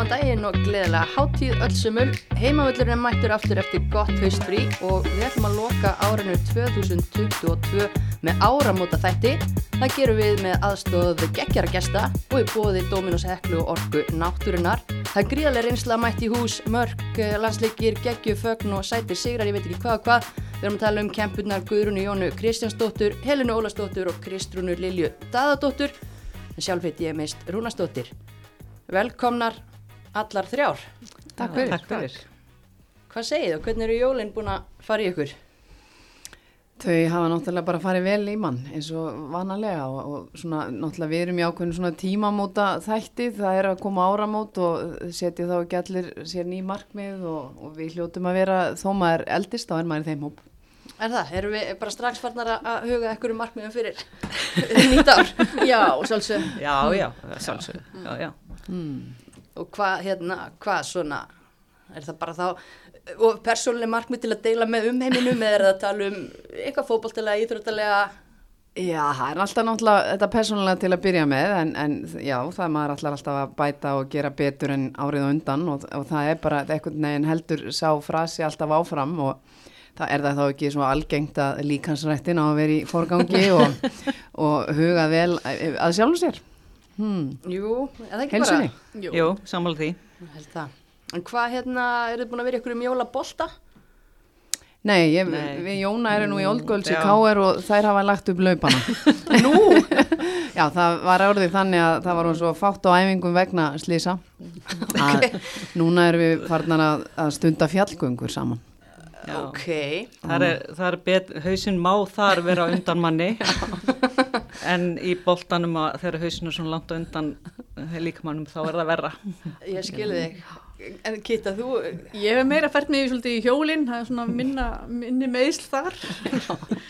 góðan daginn og gleðilega háttíð öllsumul. Heimavöllurinn er mættur aftur eftir gott haustfrí og við ætlum að loka árinu 2022 með áramóta þætti. Það gerum við með aðstóðu geggjara gesta og í bóði Dominos Heklu og Orku Náttúrunar. Það er gríðarlega reynsla mætt í hús, mörg, landsleikir, geggju, fögn og sætir sigrar, ég veit ekki hvað og hvað. Við erum að tala um kempurnar Guðrúnu Jónu Kristjánsdóttur, Helinu Ólastóttur og Kristrúnu Lilju Daðadóttur. En sjálf heit ég meist Rúnastóttir. Velkomnar allar þrjár. Takk fyrir. Takk fyrir. Hvað segið þú? Hvernig eru jólinn búin að fara í ykkur? Þau hafa náttúrulega bara farið vel í mann eins og vanalega og, og svona náttúrulega við erum í ákveðinu svona tímamóta þætti, það er að koma áramót og setja þá ekki allir sér ný markmið og, og við hljótum að vera þó maður eldist þá er maður þeim hóp. Er það? Erum við bara strax farnar að huga ekkur um markmiðum fyrir nýtt ár? Já, sjálfsög. Já, já, sjálfsög. Já, já. Hmm. Og hvað, hérna, hvað svona, er það bara þá, og persónuleg markmið til að deila með umheiminum eða er það að tala um eitthvað fókbaltilega, íþróttalega? Já, það er alltaf náttúrulega þetta persónulega til að byrja með en, en já, það er maður alltaf að bæta og gera betur en árið og undan og, og það er bara eitthvað neginn heldur sá frasi alltaf áfram og það er það þá ekki svo algengt að líkansrættin á að vera í forgangi og, og huga vel að sjálfum sér. Hmm. Jú, eða ekki Helsunni? bara? Jú, sammála því. Ég held það. En hvað hérna, eru þið búin að vera ykkur um jólabolta? Nei, ég, Nei. við Jóna erum nú í Oldgölds í. K.R. og þær hafa lagt upp laupana. Nú? Já, það var árið þannig að það var hún svo fátt á æfingum vegna slísa. Að núna erum við farnar að, að stunda fjallgöngur saman. Já. Ok. Það er, það er bet, hausinn má þar vera undan manni en í boltanum að þegar hausinn er svona langt undan líkamannum þá er það verra. Ég skilði þig. En Kitta, þú, Ég hef meira fært mig svolítið í hjólinn, það er svona minna, minni meðsl þar.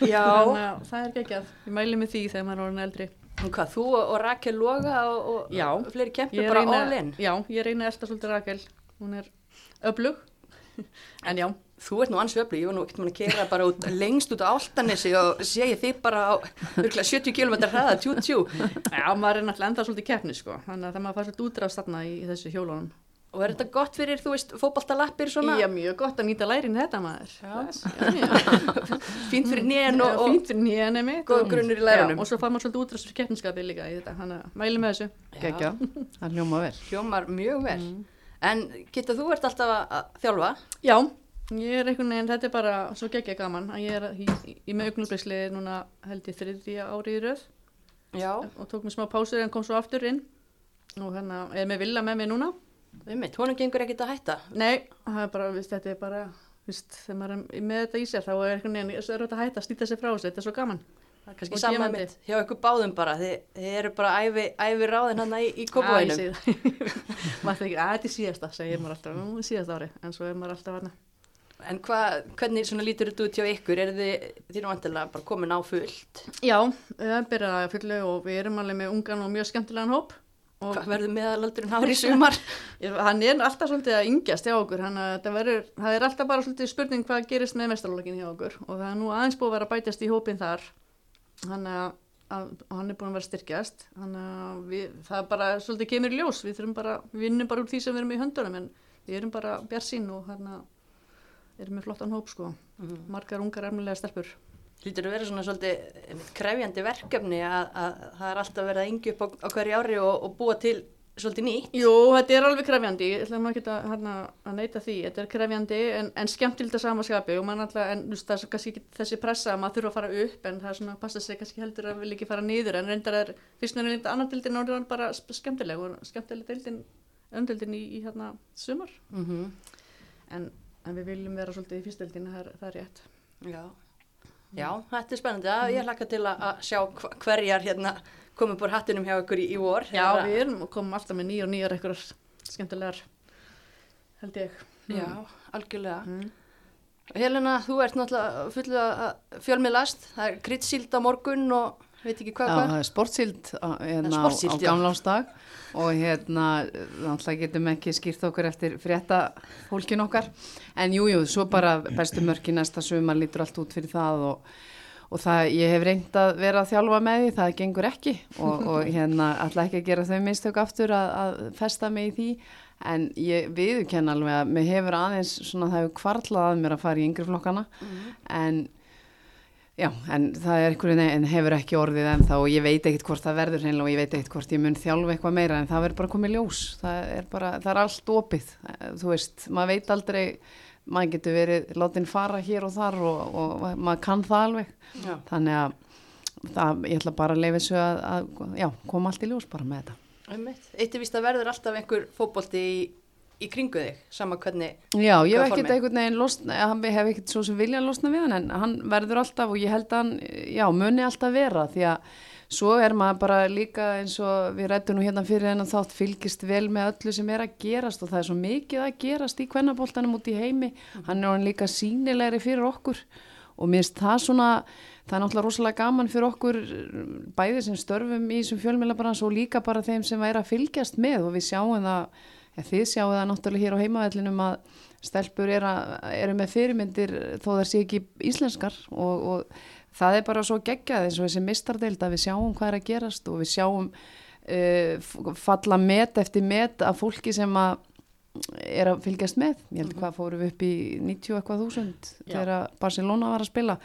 já, Þannig að það er geggjað. Ég mæli með því þegar maður er orðin eldri. og hvað, þú og Rakel Loga og, og Já. fleiri kempur Ég bara all in? Já, ég reyna að elda svolítið Rakel. Hún er öflug. En já, Þú ert nú ansvefli, ég var nú ekkert mann að kera bara út, lengst út á Áltanesi og sé ég þig bara á örugglega 70 km hraða, tjú tjú. já, maður er náttúrulega enda svolítið keppni, sko. Þannig að það maður fær svolítið útráðst þarna í, í þessu hjólunum. Og er þetta gott fyrir, þú veist, fótballtalappir svona? Já, mjög gott að nýta lærin þetta maður. Fínt fyrir nén og, fínt fyrir nýjan emi. góður grunnur í lærunum. og svo fær maður svolítið útráðst fyrir keppniskapið líka í þetta. Þannig að mæli með þessu. Hljómar mjög vel. En Kitta, þú ert alltaf að- þjálfa. Já, ég er einhvern veginn, þetta er bara svo geggja gaman að ég er í, í, í með augnublisli núna held ég þriðja ári í röð Já. og tók mér smá pásur en kom svo aftur inn og hérna er með villa með mér núna. Einmitt, honum gengur ekkert að hætta. Nei, það er bara, viðst, þetta er bara, viðst, þegar maður er með þetta í sér þá er einhvern veginn, svo er þetta að hætta að stýta sér frá þessu, þetta er svo gaman. Kannski Og sama gefandi. mitt hjá ykkur báðum bara. Þið, þið eru bara æfi, æfi ráðin hann í, í það. maður þykir, að þetta er síðasta, segir maður alltaf, nú er síðasta ári, en svo er maður alltaf hérna. En hva, hvernig lítur þetta út hjá ykkur? Er þið, þið nú vantilega bara komin á fullt? Já, það er byrjað að fullu og við erum alveg með ungan og mjög skemmtilegan hóp. Og Hvað verður meðalaldurinn ár í sumar? Hann er alltaf svolítið að yngjast hjá okkur, hann að það, verður, það er alltaf bara svolítið spurning hvað gerist með mestarlókin hjá okkur og það er nú aðeins búið að vera að bætast í hópin þar, hann, að, að, og hann er búin að vera styrkjast, hann að við, það bara svolítið kemur í ljós, við þurfum bara, við vinnum bara úr því sem við erum í höndunum en við erum bara bjarsín og hann að erum með flottan hóp sko, margar ungar ermulega stelpur. Lítur að vera svona svolítið krefjandi verkefni að, að það er alltaf verið að yngja upp á, á hverju ári og, og búa til svolítið nýtt. Jú, þetta er alveg krefjandi, ég ætla nú ekki að, hérna, að neita því, þetta er krefjandi en, en skemmtilegt að samaskapi og mann alltaf, en það er kannski ekki þessi pressa að maður þurfa að fara upp en það er svona að passa sig kannski heldur að vilja ekki fara niður en reyndar er, fyrst með reynda annar dildin og það er bara skemmtileg og skemmtileg dildin, öndildin í, í hérna sumar Mm en, en við viljum vera svolítið í fyrstildin, það, það er rétt. Já. Já, þetta er spennandi. Já, Ég hlakka til að, sjá hverjar hérna komum búr hattinum hjá ykkur í, í vor. Já, Hérna- við erum og komum alltaf með nýjar og nýjar eitthvað skemmtilegar, held ég. Já, algjörlega. Mm. Helena, þú ert náttúrulega fullu að fjölmiðlast. Það er kryddsíld á morgun og veit ekki hvað Já, hvað. það er sportsíld á, hérna, á, já. gamlánsdag og hérna, náttúrulega getum ekki skýrt okkur eftir frétta fólkin okkar en jújú, jú, svo bara bestu mörki næsta sumar lítur allt út fyrir það og, og það, ég hef reynd að vera að þjálfa með því, það gengur ekki. Og, og hérna alltaf ekki að gera þau mistök aftur að, að festa mig í því. En ég viðurkenn alveg að mér hefur aðeins svona það hefur kvarlað að mér að fara í yngri flokkana. En já, en það er einhverju en hefur ekki orðið en þá. Ég veit ekkit hvort það verður hreinlega og ég veit ekkit hvort ég mun þjálfa eitthvað meira. En það verður bara komið ljós. Það er bara, það er allt opið. Þú veist, maður veit aldrei maður getur verið látin fara hér og þar og, og maður kann það alveg Já. þannig að það, ég ætla bara að leifa þessu að, að já, koma allt í ljós bara með þetta. Eitt er víst að verður alltaf einhver fótbolti í, í kringu þig, sama hvernig, Já, ég hef ekkert einhvern veginn losna, hann hef ekkert svo sem vilja losna við hann en hann verður alltaf og ég held að hann, já, muni alltaf vera því að svo er maður bara líka eins og við rættum nú hérna fyrir hennan þátt fylgist vel með öllu sem er að gerast og það er svo mikið að gerast í kvennaboltanum út í heimi, hann er hann líka sínilegri fyrir okkur og mér finnst það svona, það er náttúrulega rosalega gaman fyrir okkur bæði sem störfum í þessum fjölmjölabrans og líka bara þeim sem er að fylgjast með og við sjáum það, ja, þið sjáum það náttúrulega hér á heimavellinum að stelpur eru, eru með fyrirmyndir þó það sé ekki íslenskar og, og það er bara svo geggjað eins og þessi mistardeild að við sjáum hvað er að gerast og við sjáum uh, falla met eftir met af fólki sem að er að fylgjast með. Ég held hvað fórum við upp í 90 eitthvað þúsund þegar Barcelona var að spila.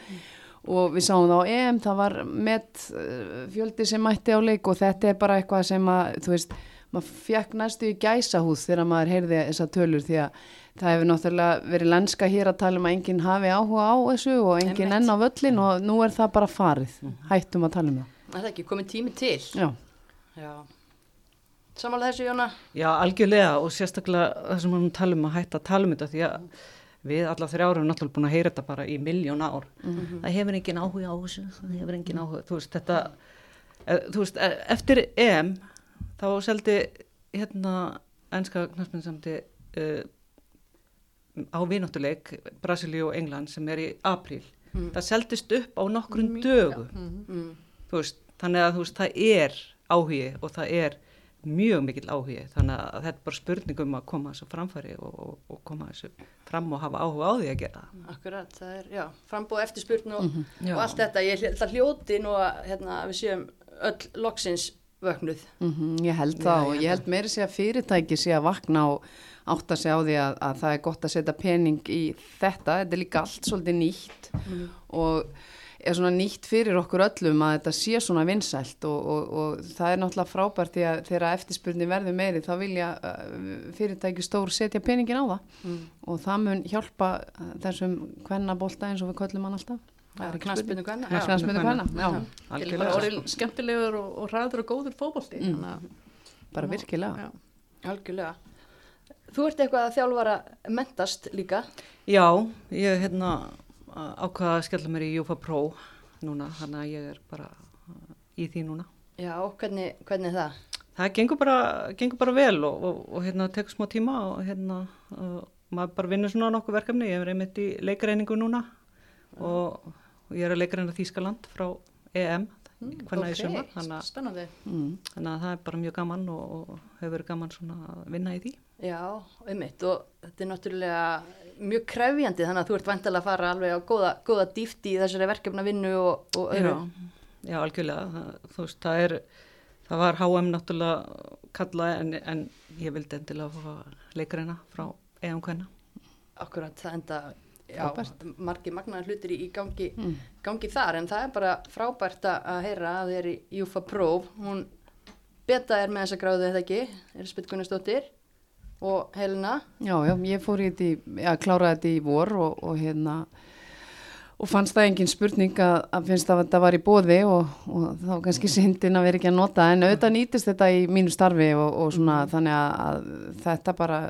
Og við sáum það á EM það var met uh, fjöldi sem mætti á leik og þetta er bara eitthvað sem að þú veist, maður fekk næstu í gæsahúð þegar maður heyrði þessa tölur því að það hefur náttúrulega verið lenska hér að tala um að enginn hafi áhuga á þessu og enginn enn á völlin og nú er það bara farið hættum að tala um það er það ekki komið tími til? Já, Já. Samanlega þessu, Jóna? Já, algjörlega og sérstaklega það sem við tala um að hætta að tala um þetta því að við alla þrjá ára erum náttúrulega búin að heyra þetta bara í miljón ár. Það hefur engin áhuga á þessu, það hefur engin áhuga, þú veist, þetta, e, þú veist, e, eftir EM þá seldi hérna enska knastmyndsamdi uh, á vináttuleik Brasilíu og England sem er í apríl. Það seldist upp á nokkrum dögum Mm. þú veist, þannig að veist, það er áhugi og það er mjög mikill áhugi þannig að þetta er bara spurning um að koma þessu framfæri og, og, og koma þessu fram og hafa áhuga á því að gera. Akkurat, það er, já, frambúð eftirspurn og, Já. og allt þetta. Ég held að hljóti nú að hérna, við séum öll loksins vöknuð. Mhm, ég held Já, það ég og ég held meiri sé að fyrirtæki sé að vakna og átta sig á því að, að það er gott að setja pening í þetta, þetta er líka allt svolítið nýtt og er svona nýtt fyrir okkur öllum að þetta sé svona vinsælt og, og, og það er náttúrulega frábært því að þegar eftirspurni verður meiri þá vilja uh, fyrirtæki stór setja peningin á það og það mun hjálpa uh, þessum kvennabolta eins og við köllum hann alltaf. Er já, Til Algjörlega. bara orðin skemmtilegur og, og hraður og góður fótbolti Mm. bara virkilega. já. Algjörlega. Þú ert eitthvað að þjálfara mentast líka. Já, ég hérna ákvaða að skella mér í Júfa Pro núna, þannig að ég er bara uh, í því núna. Já, hvernig, hvernig er það? Það gengur bara, gengur bara vel og, og, og hérna tekur smá tíma og hérna uh, maður bara vinnur svona nokkuð verkefni. Ég er einmitt í leikreiningu núna og, og ég er að leikreina Þýskaland frá EM, hvernig ok, í sumar. Þannig, Mm. að það er bara mjög gaman og, og hefur verið gaman svona að vinna í því. Já, einmitt og þetta er náttúrulega mjög krefjandi þannig að þú ert vantilega að fara alveg á góða, góða dýfti í þessari verkefna vinnu og, og öðru. Já, já, algjörlega. Það, þú veist, það er, það var HM náttúrulega kalla en, en ég vildi endilega fá leikreina frá EM hvenna. Akkurat, það enda já, margir magnaðar hlutir í, gangi, gangi þar en það er bara frábært að heyra að þið er í Júfa Próf. Hún beta er með þessa gráðu eða ekki, er Spitt Gunnarsdóttir og Helena? Já, já, ég fór í þetta, í- að klára þetta í vor og, og hérna og fannst það engin spurning að, að finnst að þetta var í bóði og, og þá kannski syndin að vera ekki að nota en auðvitað nýtist þetta í mínu starfi og, og svona þannig að, að þetta bara,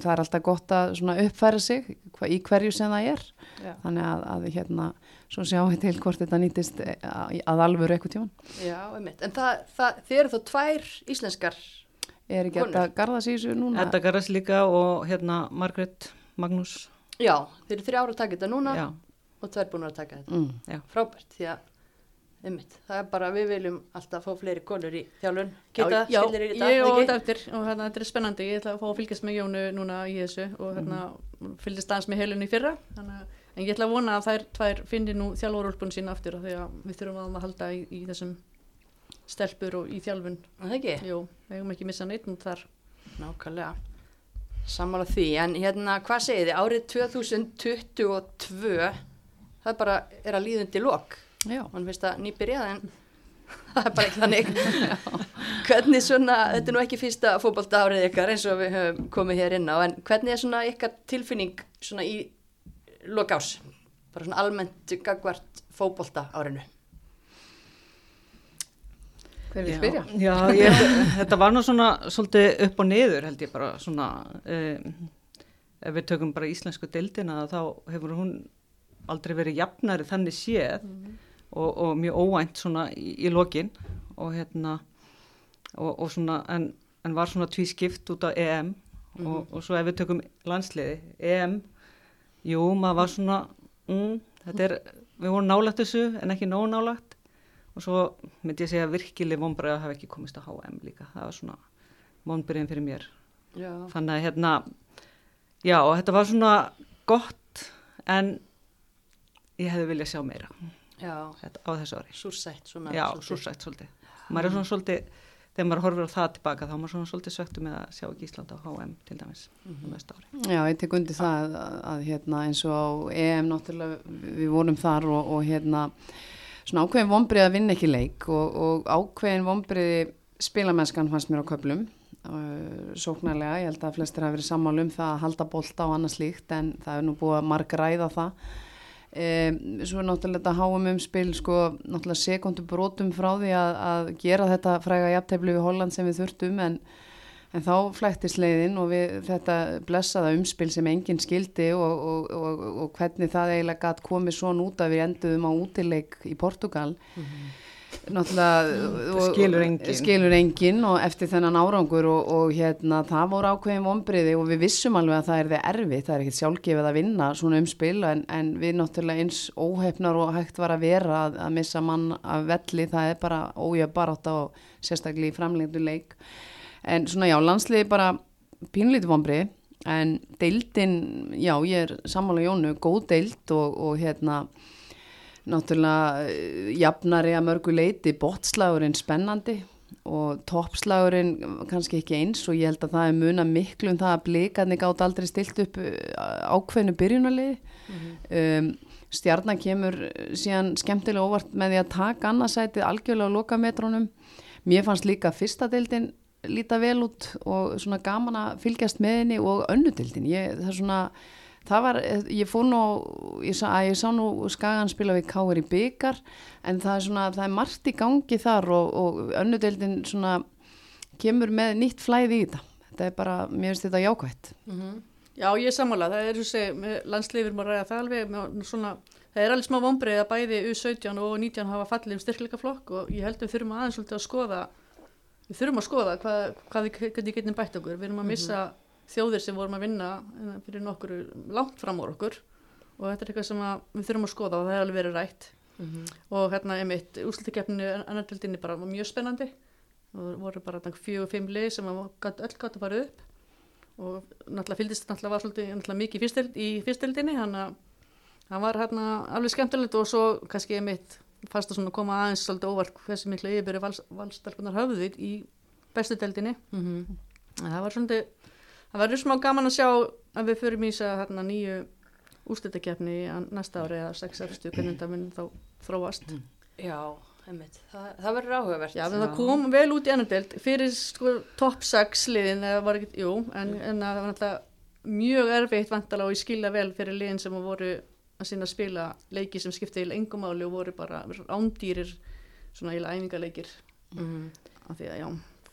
það er alltaf gott að svona uppfæra sig hva, í hverju sem það er Já. þannig að, að hérna svo sjáum við til hvort þetta nýtist að, að alvöru eitthvað tíman. Já, einmitt, en það, það, þið eru þó tvær íslenskar Er ekki þetta garða sig þessu núna? Edda Garðars líka og hérna Margrét Magnús. Já, þið eru þrjára að taka þetta núna Já, og tvær búin að taka þetta Mm. frábært því að einmitt, það er bara við viljum alltaf fá fleiri konur í þjálfun geta, já, skildir í þetta ég og ekki? þetta eftir og hérna, þetta er spennandi, ég ætla að fá að fylgjast með Jónu núna í þessu og hérna fylgist aðeins með helunni í fyrra þannig að en ég ætla að vona að þær tvær finni nú þjálfarúlpun sín aftur af því að við þurfum að halda í, í þessum stelpur og í þjálfun Það ekki? jú, við hefum ekki missa neitt út þar Nákvæmlega. Sammála því, en hérna, hvað segið þið? Árið 2022, það er bara, er að líðundi lok. Já. Man finnst að nýbyrjað, en það er bara ekki þannig. hvernig svona, þetta er nú ekki fyrsta fótbolta árið ykkar eins og við höfum komið hér inn á, en hvernig er svona ykkar tilfinning svona í lok ás? Bara svona almennt gagvart fótbolta árinu. Hver vil byrja? Já, ég, þetta var nú svona svolítið upp og niður held ég bara svona um, ef við tökum bara íslensku deildina þá hefur hún aldrei verið jafnari þannig séð og, og mjög óvænt svona í, í lokin og hérna og, og svona en, en var svona tvískipt út á EM og, og svo ef við tökum landsliði EM, jú maður var svona mm, þetta er, við vorum nálagt þessu en ekki nóg nálagt og svo myndi ég segja virkileg vonbreið að hafa ekki komist að HM líka. Það var svona vonbreiðin fyrir mér. Já. þannig að hérna já, þetta var svona gott en ég hefði viljað sjá meira. Já, þetta, á þessu ári. Súrsætt svona. já, súrsætt. svolítið. Maður er svona svolítið, þegar maður horfir á það tilbaka þá er maður svona svolítið söktu með að sjá ekki Ísland á HM til dæmis Mhm. á næsta ári. Já, ég tek undir það að, að hérna eins og á EM náttúrulega við vorum þar og, og hérna svona ákveðin vonbrið að vinna ekki leik og, og ákveðin vonbrið spilamennskan fannst mér á köplum uh, sóknarlega, ég held að flestir hafi verið sammála um það að halda bolta og annað slíkt en það er nú búið að marga ræða það um, svo er náttúrulega þetta háum um spil sko náttúrulega sekundu brotum frá því að, að gera þetta fræga jafntefli við Holland sem við þurftum en En þá flættist leiðin og við, þetta blessaða umspil sem enginn skildi og, og, og, og hvernig það eiginlega gætt komið svona út að við enduðum á útileik í Portugal. Náttúrulega skilur enginn. skilur enginn og eftir þennan árangur og, og hérna það voru ákveðin vonbriði og við vissum alveg að það er þið erfitt, það er ekkert sjálfgefið að vinna svona umspil en, en við náttúrulega eins óhefnar og hægt var að vera að, að missa mann af velli, það er bara ójöf barátt á sérstaklega í framlengdu leik en svona já, landsliði bara pínlítið vonbrið en deildin, já, ég er sammála Jónu, góð deild og, og hérna náttúrulega eh, jafnari að mörgu leiti, botslagurinn spennandi og toppslagurinn kannski ekki eins og ég held að það er muna miklu um það að blikarnir gátt aldrei stilt upp eh, ákveðnu byrjunarliði. Um, stjarnan kemur síðan skemmtilega óvart með því að taka annarsætið algjörlega á lokametrónum mér fannst líka fyrsta deildin líta vel út og svona gaman að fylgjast með henni og önnudildin ég, það er svona það var, ég fór nú ég sá, að ég sá nú Skagan spila við Káir í byggar en það er svona það er margt í gangi þar og, og önnudeldin svona kemur með nýtt flæði í þetta þetta er bara, mér finnst þetta jákvætt. Já, ég sammála, það er þessi, með landsliðir maður ræða það alveg, með svona, það er alveg smá vonbreið að bæði U17 og 19 hafa fallið um styrkleikaflokk og ég held við þurfum aðeins að skoða, við þurfum að skoða hvað, hvað við getum bætt okkur, við erum að missa þjóðir sem vorum að vinna eh, fyrir nokkur langt fram úr okkur. Og þetta er eitthvað sem við þurfum að skoða og það er alveg verið rætt. Og hérna einmitt úslutikefninu annartildinni bara var mjög spennandi. Og voru bara þarna fjögur, fimm lið sem gat, öll gátt að fara upp. Og náttúrulega fylgdist náttúrulega var svolítið náttúrulega mikið í fyrstild, í fyrstildinni þannig að það var hérna alveg skemmtilegt og svo kannski einmitt fast að koma aðeins svolítið óvart hversu miklu yfirbyrju vals, valstelpunar höfðu í bestu deildinni. Mhm. en það var svolítið það verður smá gaman að sjá að við förum í þess að hérna, nýju úrslitakefni næsta ári eða 6 efstu hvernig þetta mun þá þróast Já, einmitt. Það, það verður áhugavert. Já, það kom vel út í annar deild fyrir sko top 6 liðin eða var ekki, jú, en, en það var náttúrulega mjög erfitt vantala og ég skilja vel fyrir liðin sem voru að sinna að spila leiki sem skipti í engum máli og voru bara ándýrir svona eiginlega æfingaleikir Mhm. af því að já,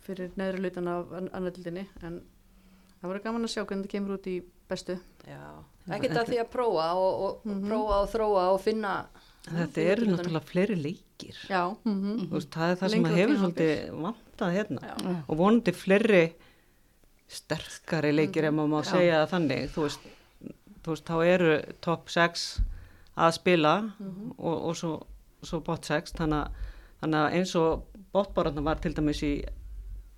fyrir neðri hlutan af annar deildinni en það voru gaman að sjá hvernig það kemur út í bestu. Já, ekkert að því að prófa og, og Mhm. prófa og þróa og finna þetta eru náttúrulega fleiri leikir. Já, mm Þú veist, það er það sem Lengra að hefur svolítið vantað hérna. Já. og vonandi fleiri sterkari leikir ef maður má Já. segja það þannig. Þú veist, þú veist, þá eru top 6 að spila og, og svo, svo bot 6 þannig að, þannig að eins og botbararna var til dæmis í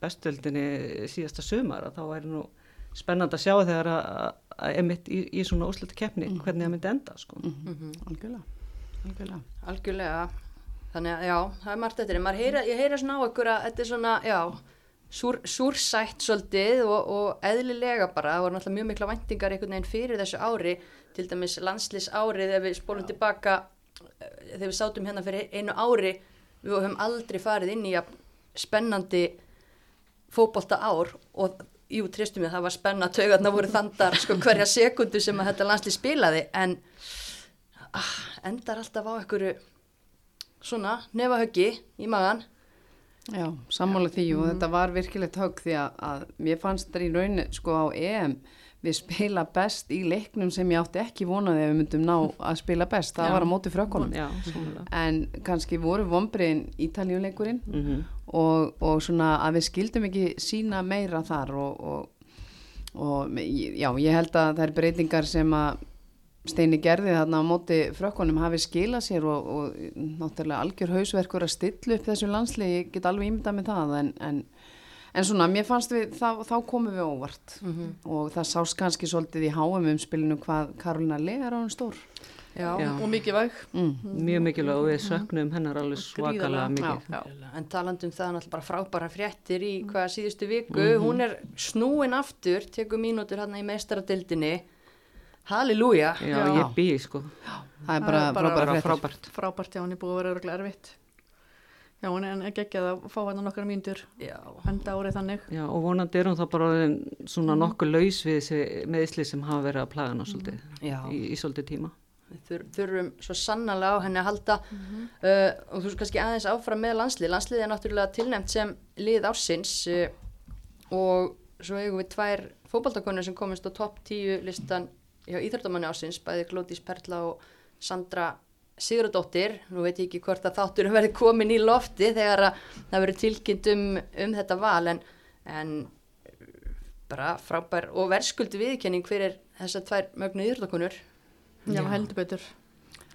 bestöldinni síðasta sumar að þá væri nú spennand að sjá þegar að, emitt í, í svona úslita keppni hvernig það myndi enda sko. algjörlega, algjörlega. Algjörlega. Þannig að já, það er margt eftir. Heyra, ég heyra svona á ykkur að þetta er svona, já, súr, súrsætt svolítið og, og eðlilega bara. Það voru náttúrulega mjög mikla væntingar einhvern veginn fyrir þessu ári. Til dæmis landslýs árið ef við spólum tilbaka, eh, þegar við sátum hérna fyrir einu ári, við höfum aldrei farið inn í spennandi fótbolta ár og jú, tristum ég, það var spenna taugarna voru þandar sko hverja sekundu sem að þetta landslýs spilaði en ah, endar alltaf á einhverju svona nefahöggi í magan Já, sammála því og þetta var virkilegt högg því að, að mér fannst það í raun sko á EM við spila best í leiknum sem ég átti ekki vonaði að við myndum ná að spila best, það Já. var á móti svona. en kannski voru vombriðin ítaljuleikurinn Mm og, og svona að við skildum ekki sína meira þar og, og, og já, ég held að er breytingar sem að Steini gerði þarna á móti frökkunum hafi skilað sér og, og náttúrulega algjör hausverkur að stilla upp þessu landslið, ég get alveg ímyndað með það en, en, en svona, mér fannst við, þá, þá komum við óvart og það sást kannski svolítið í háum umspilinu hvað Karolina Lega er á hann stór. Já, Já. og mikið væg Mm. Mjög mikilvæg og við söknum hennar alveg svakalega mikið. Já. en talandi um það náttúrulega bara frábæra fréttir í hvaða síðustu viku hún er snúin aftur, tekur mínútur hérna í meistaradildinni halleluja Já, Já. ég býði sko. Það er bara, Það er bara- frábæra Bara fréttir. frábært. frábært já, hann er búið að vera örgulega erfitt já, hún er ekki að fá hann nokkra mínútur já, enda árið þannig Já, og vonandi er hún þá bara svona nokkuð laus við þessi meðisli sem hafa verið að plaga hana svolítið já. í, í svolítið tíma. Þur, þurfum svo sannarlega á henni að halda. Uh, og þú veist kannski aðeins áfram með landslið. Landslið er náttúrulega tilnæmt sem lið ársins uh, og svo eigum við tvær fótbaldakonur sem komist á topp 10 listan hjá Íþjóttamanni ársins, bæði Glódís Perla og Sandra Sigurðardóttir. Nú veit ég ekki hvort að þátturum verði komin í lofti þegar að það verður tilkynnt um, um þetta val en, en bara frábær og verðskuldi viðkenning fyrir þessar tvær mögnu Íþjóttakonur já, heldur betur.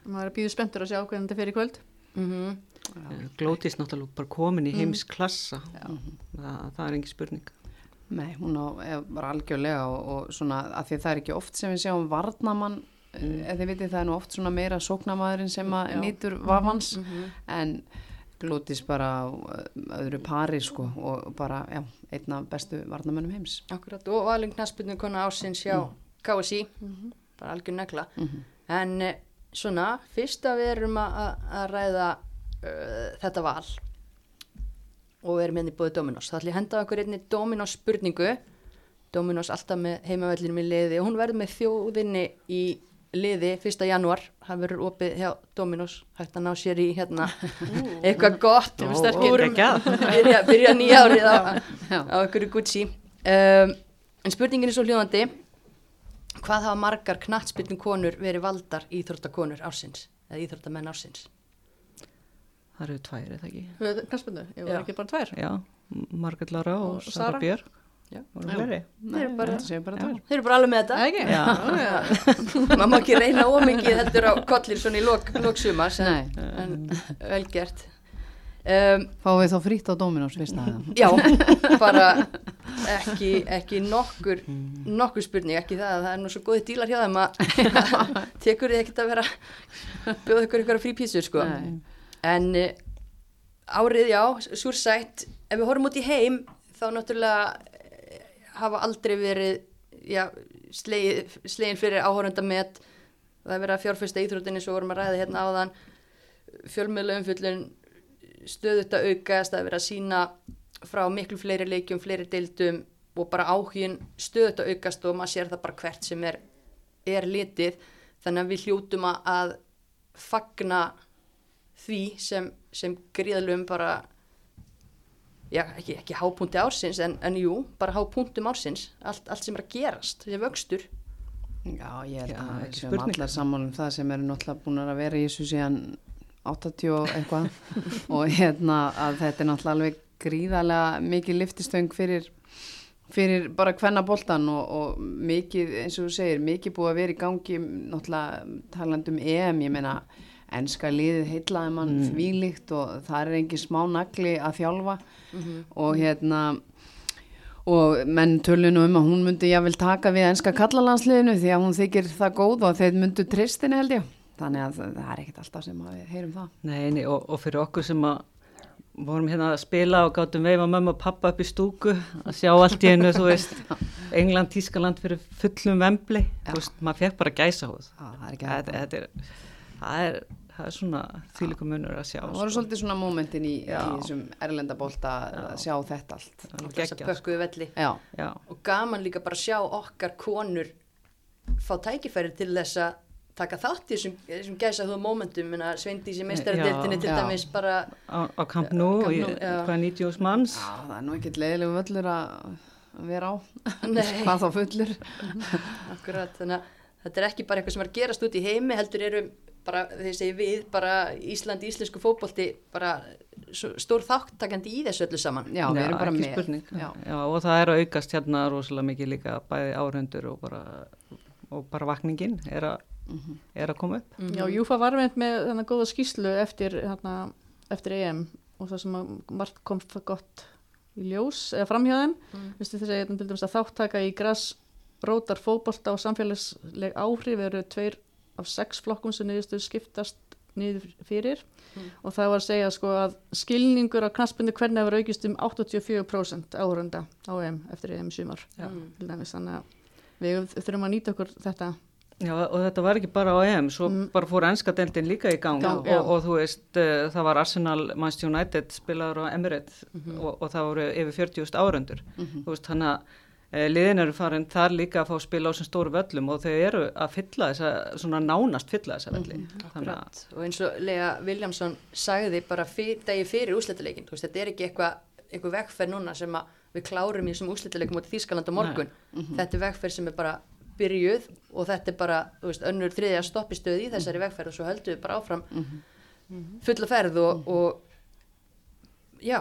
Maður er býður spenntur að sjá hvernig þetta fer í kvöld. Mm Eh, Glótis náttúrulega bara komin í heimsklassa. Það, það er engin spurning. Nei, hún á, er bara algjörlega og, og svona að því að það er ekki oft sem við sjáum varnamann, mm. eða þið vitið það er nú oft svona meira sóknamaðurinn sem að nýtur vafans. En glótis bara ö, öðru pari sko og bara, já, einn af bestu varnamönnum heims. Akkurat, og valin knaspinu kona ásins hjá KSI, bara algjör negla. En eh, svona, fyrst að við erum að, að- að ræða uh, þetta val og við erum hérna í búið Dominos, þá ætlum ég að henda okkur einni Dominos spurningu. Dominos alltaf með heimavellinu með liði og hún verður með þjóðinni í liði 1. janúar, það verður opið hjá Dominos, hægt að ná sér í hérna eitthvað gott Ó, úr- geggjað. byrja, byrja nýja árið á, einhverju Gucci um, en spurningin er svo hljóðandi hvað hafa margar knattspilnum konur verið valdar íþróttakonur ársins eða íþróttamenn ársins? Það eru tvær, eða ekki? knarspöndu, ég Já. var ekki bara tvær. Já, Margrét Lara og, Og Sara fleiri? Þeir eru bara- þetta séu bara bara alveg með þetta. Má ekki reyna ómingið heldur á kollir svona í lok, loksumars en, Nei. Um, Fáum við þá frýtt á að já, bara ekki, ekki nokkur nokkur spurning, ekki það að það er nú svo góði dílar hjá þeim að tekur þið ekkert að vera bjóða ykkur ykkur frí písur sko. Nei. en uh, árið, já, súrsætt ef við horfum út í heim þá náttúrulega eh, hafa aldrei verið já, slegið, slegin fyrir áhórunda með það er verið að fjárfesta íþróttinni svo vorum að ræða hérna áðan. Fjölmiðla umfjöllun stöðut að aukast, það er verið að sína frá miklu fleiri leikjum, fleiri deildum og bara áhugin stöðut að aukast og maður sér það bara hvert sem er, er litið. Þannig að við hljótum að- að fagna því sem, sem gríðalum bara já, ekki, ekki hápunti ársins en, en jú, bara hápuntum ársins. Allt, allt sem er að gerast, þessi vöxtur. Já, ég held Já, að ekki við spurning. allar sammálum það sem eru náttúrulega búin að vera í þessu síðan 80 og eitthvað. Og hérna að þetta er náttúrulega alveg gríðarlega mikið liftistöng fyrir, fyrir bara hvenna boltan og, og mikið, eins og þú segir, mikið búið að vera í gangi náttúrulega talandum EM, ég meina enska liðið heitlaði mann mm. þvílíkt og það er engin smá nagli að þjálfa. Og hérna og menn tölinu um að hún myndi jáfnvel taka við enska kallalansliðinu því að hún þykir það góð og þeir myndu tristin held ég þannig að það er ekkit alltaf sem að við heyrum það. Nei, nei og, og fyrir okkur sem að vorum hérna að spila og gáttum veifa mamma og pappa upp í stúku að sjá allt í einu, þú veist England, Tískaland fyrir fullum vembli þú veist, maður fekk bara gæsa hóð það er ekki það, það, er, það, er, það er svona þýlikum munur að sjá það voru sko. svolítið svona mómentin í, í þessum erlendabólta að sjá þetta allt. Það er þess að geggjað. pökkuðu velli. Já, Já, og gaman líka bara að sjá okkar konur fá tækifæri til þess að taka þátt í þessum, þessum gæsa þú momentum minna Sveindísi meistaradeildinni til Já. dæmis bara á, á Camp Nou, Camp og Nou, já. hvað 90 manns? Já, það er nú ekkit leiðilegu völlur að að vera á. Hvað þá fullur. Akkurat þannig að þetta er ekki bara eitthvað sem er að gerast út í heimi heldur eru bara þeir segi við bara Ísland, íslensku fótbolti bara svo- stór þáttakandi í þessu öllu saman. Já, við erum bara með. já. Já, og það er að aukast hérna rosalega mikið líka bæði áhundur og bara, og bara vakningin er, a, er að koma upp. Já, Júfa var veit með þennan góða skýslu eftir, hérna, eftir EM og það sem að margt kom það gott í ljós eða framhjáðum. Mm. Vistu þess að til dæmis að þáttaka í græs rótar fótbolta og samfélagsleg áhrif eru tveir af sex flokkum sem niðurstu skiptast niður fyrir og það var að segja sko að skilningur á knaspindu hvernig hefur aukist um 84% áhörunda á EM eftir EM sumar. Dæmis, þannig að við þurfum að nýta okkur þetta. Já, og þetta var ekki bara á EM, svo Mm. bara fór ennska deildin líka í gang, og, já. og, þú veist, uh, það var Arsenal, Manchester United spilaður á Emirates Mhm. og, og það voru yfir 40.000 áhundur. Þú veist, þannig að uh, liðin eru farin þar líka að fá að spila á sem stóru völlum og þau eru að fylla þessa, svona nánast fylla þessa. Mhm. Þannig að, og eins og Lea Viljámsson sagði bara fyr, degi fyrir úsletaleikin veist, þetta er ekki eitthvað eitthvað vegferð núna sem að við klárum í þessum úsletaleikum út í Þýskaland á morgun þetta er vegferð sem er bara byrjuð og þetta er bara veist, önnur þriðja stoppistöð í þessari vegferð og svo höldum við bara áfram fulla ferð og, og já,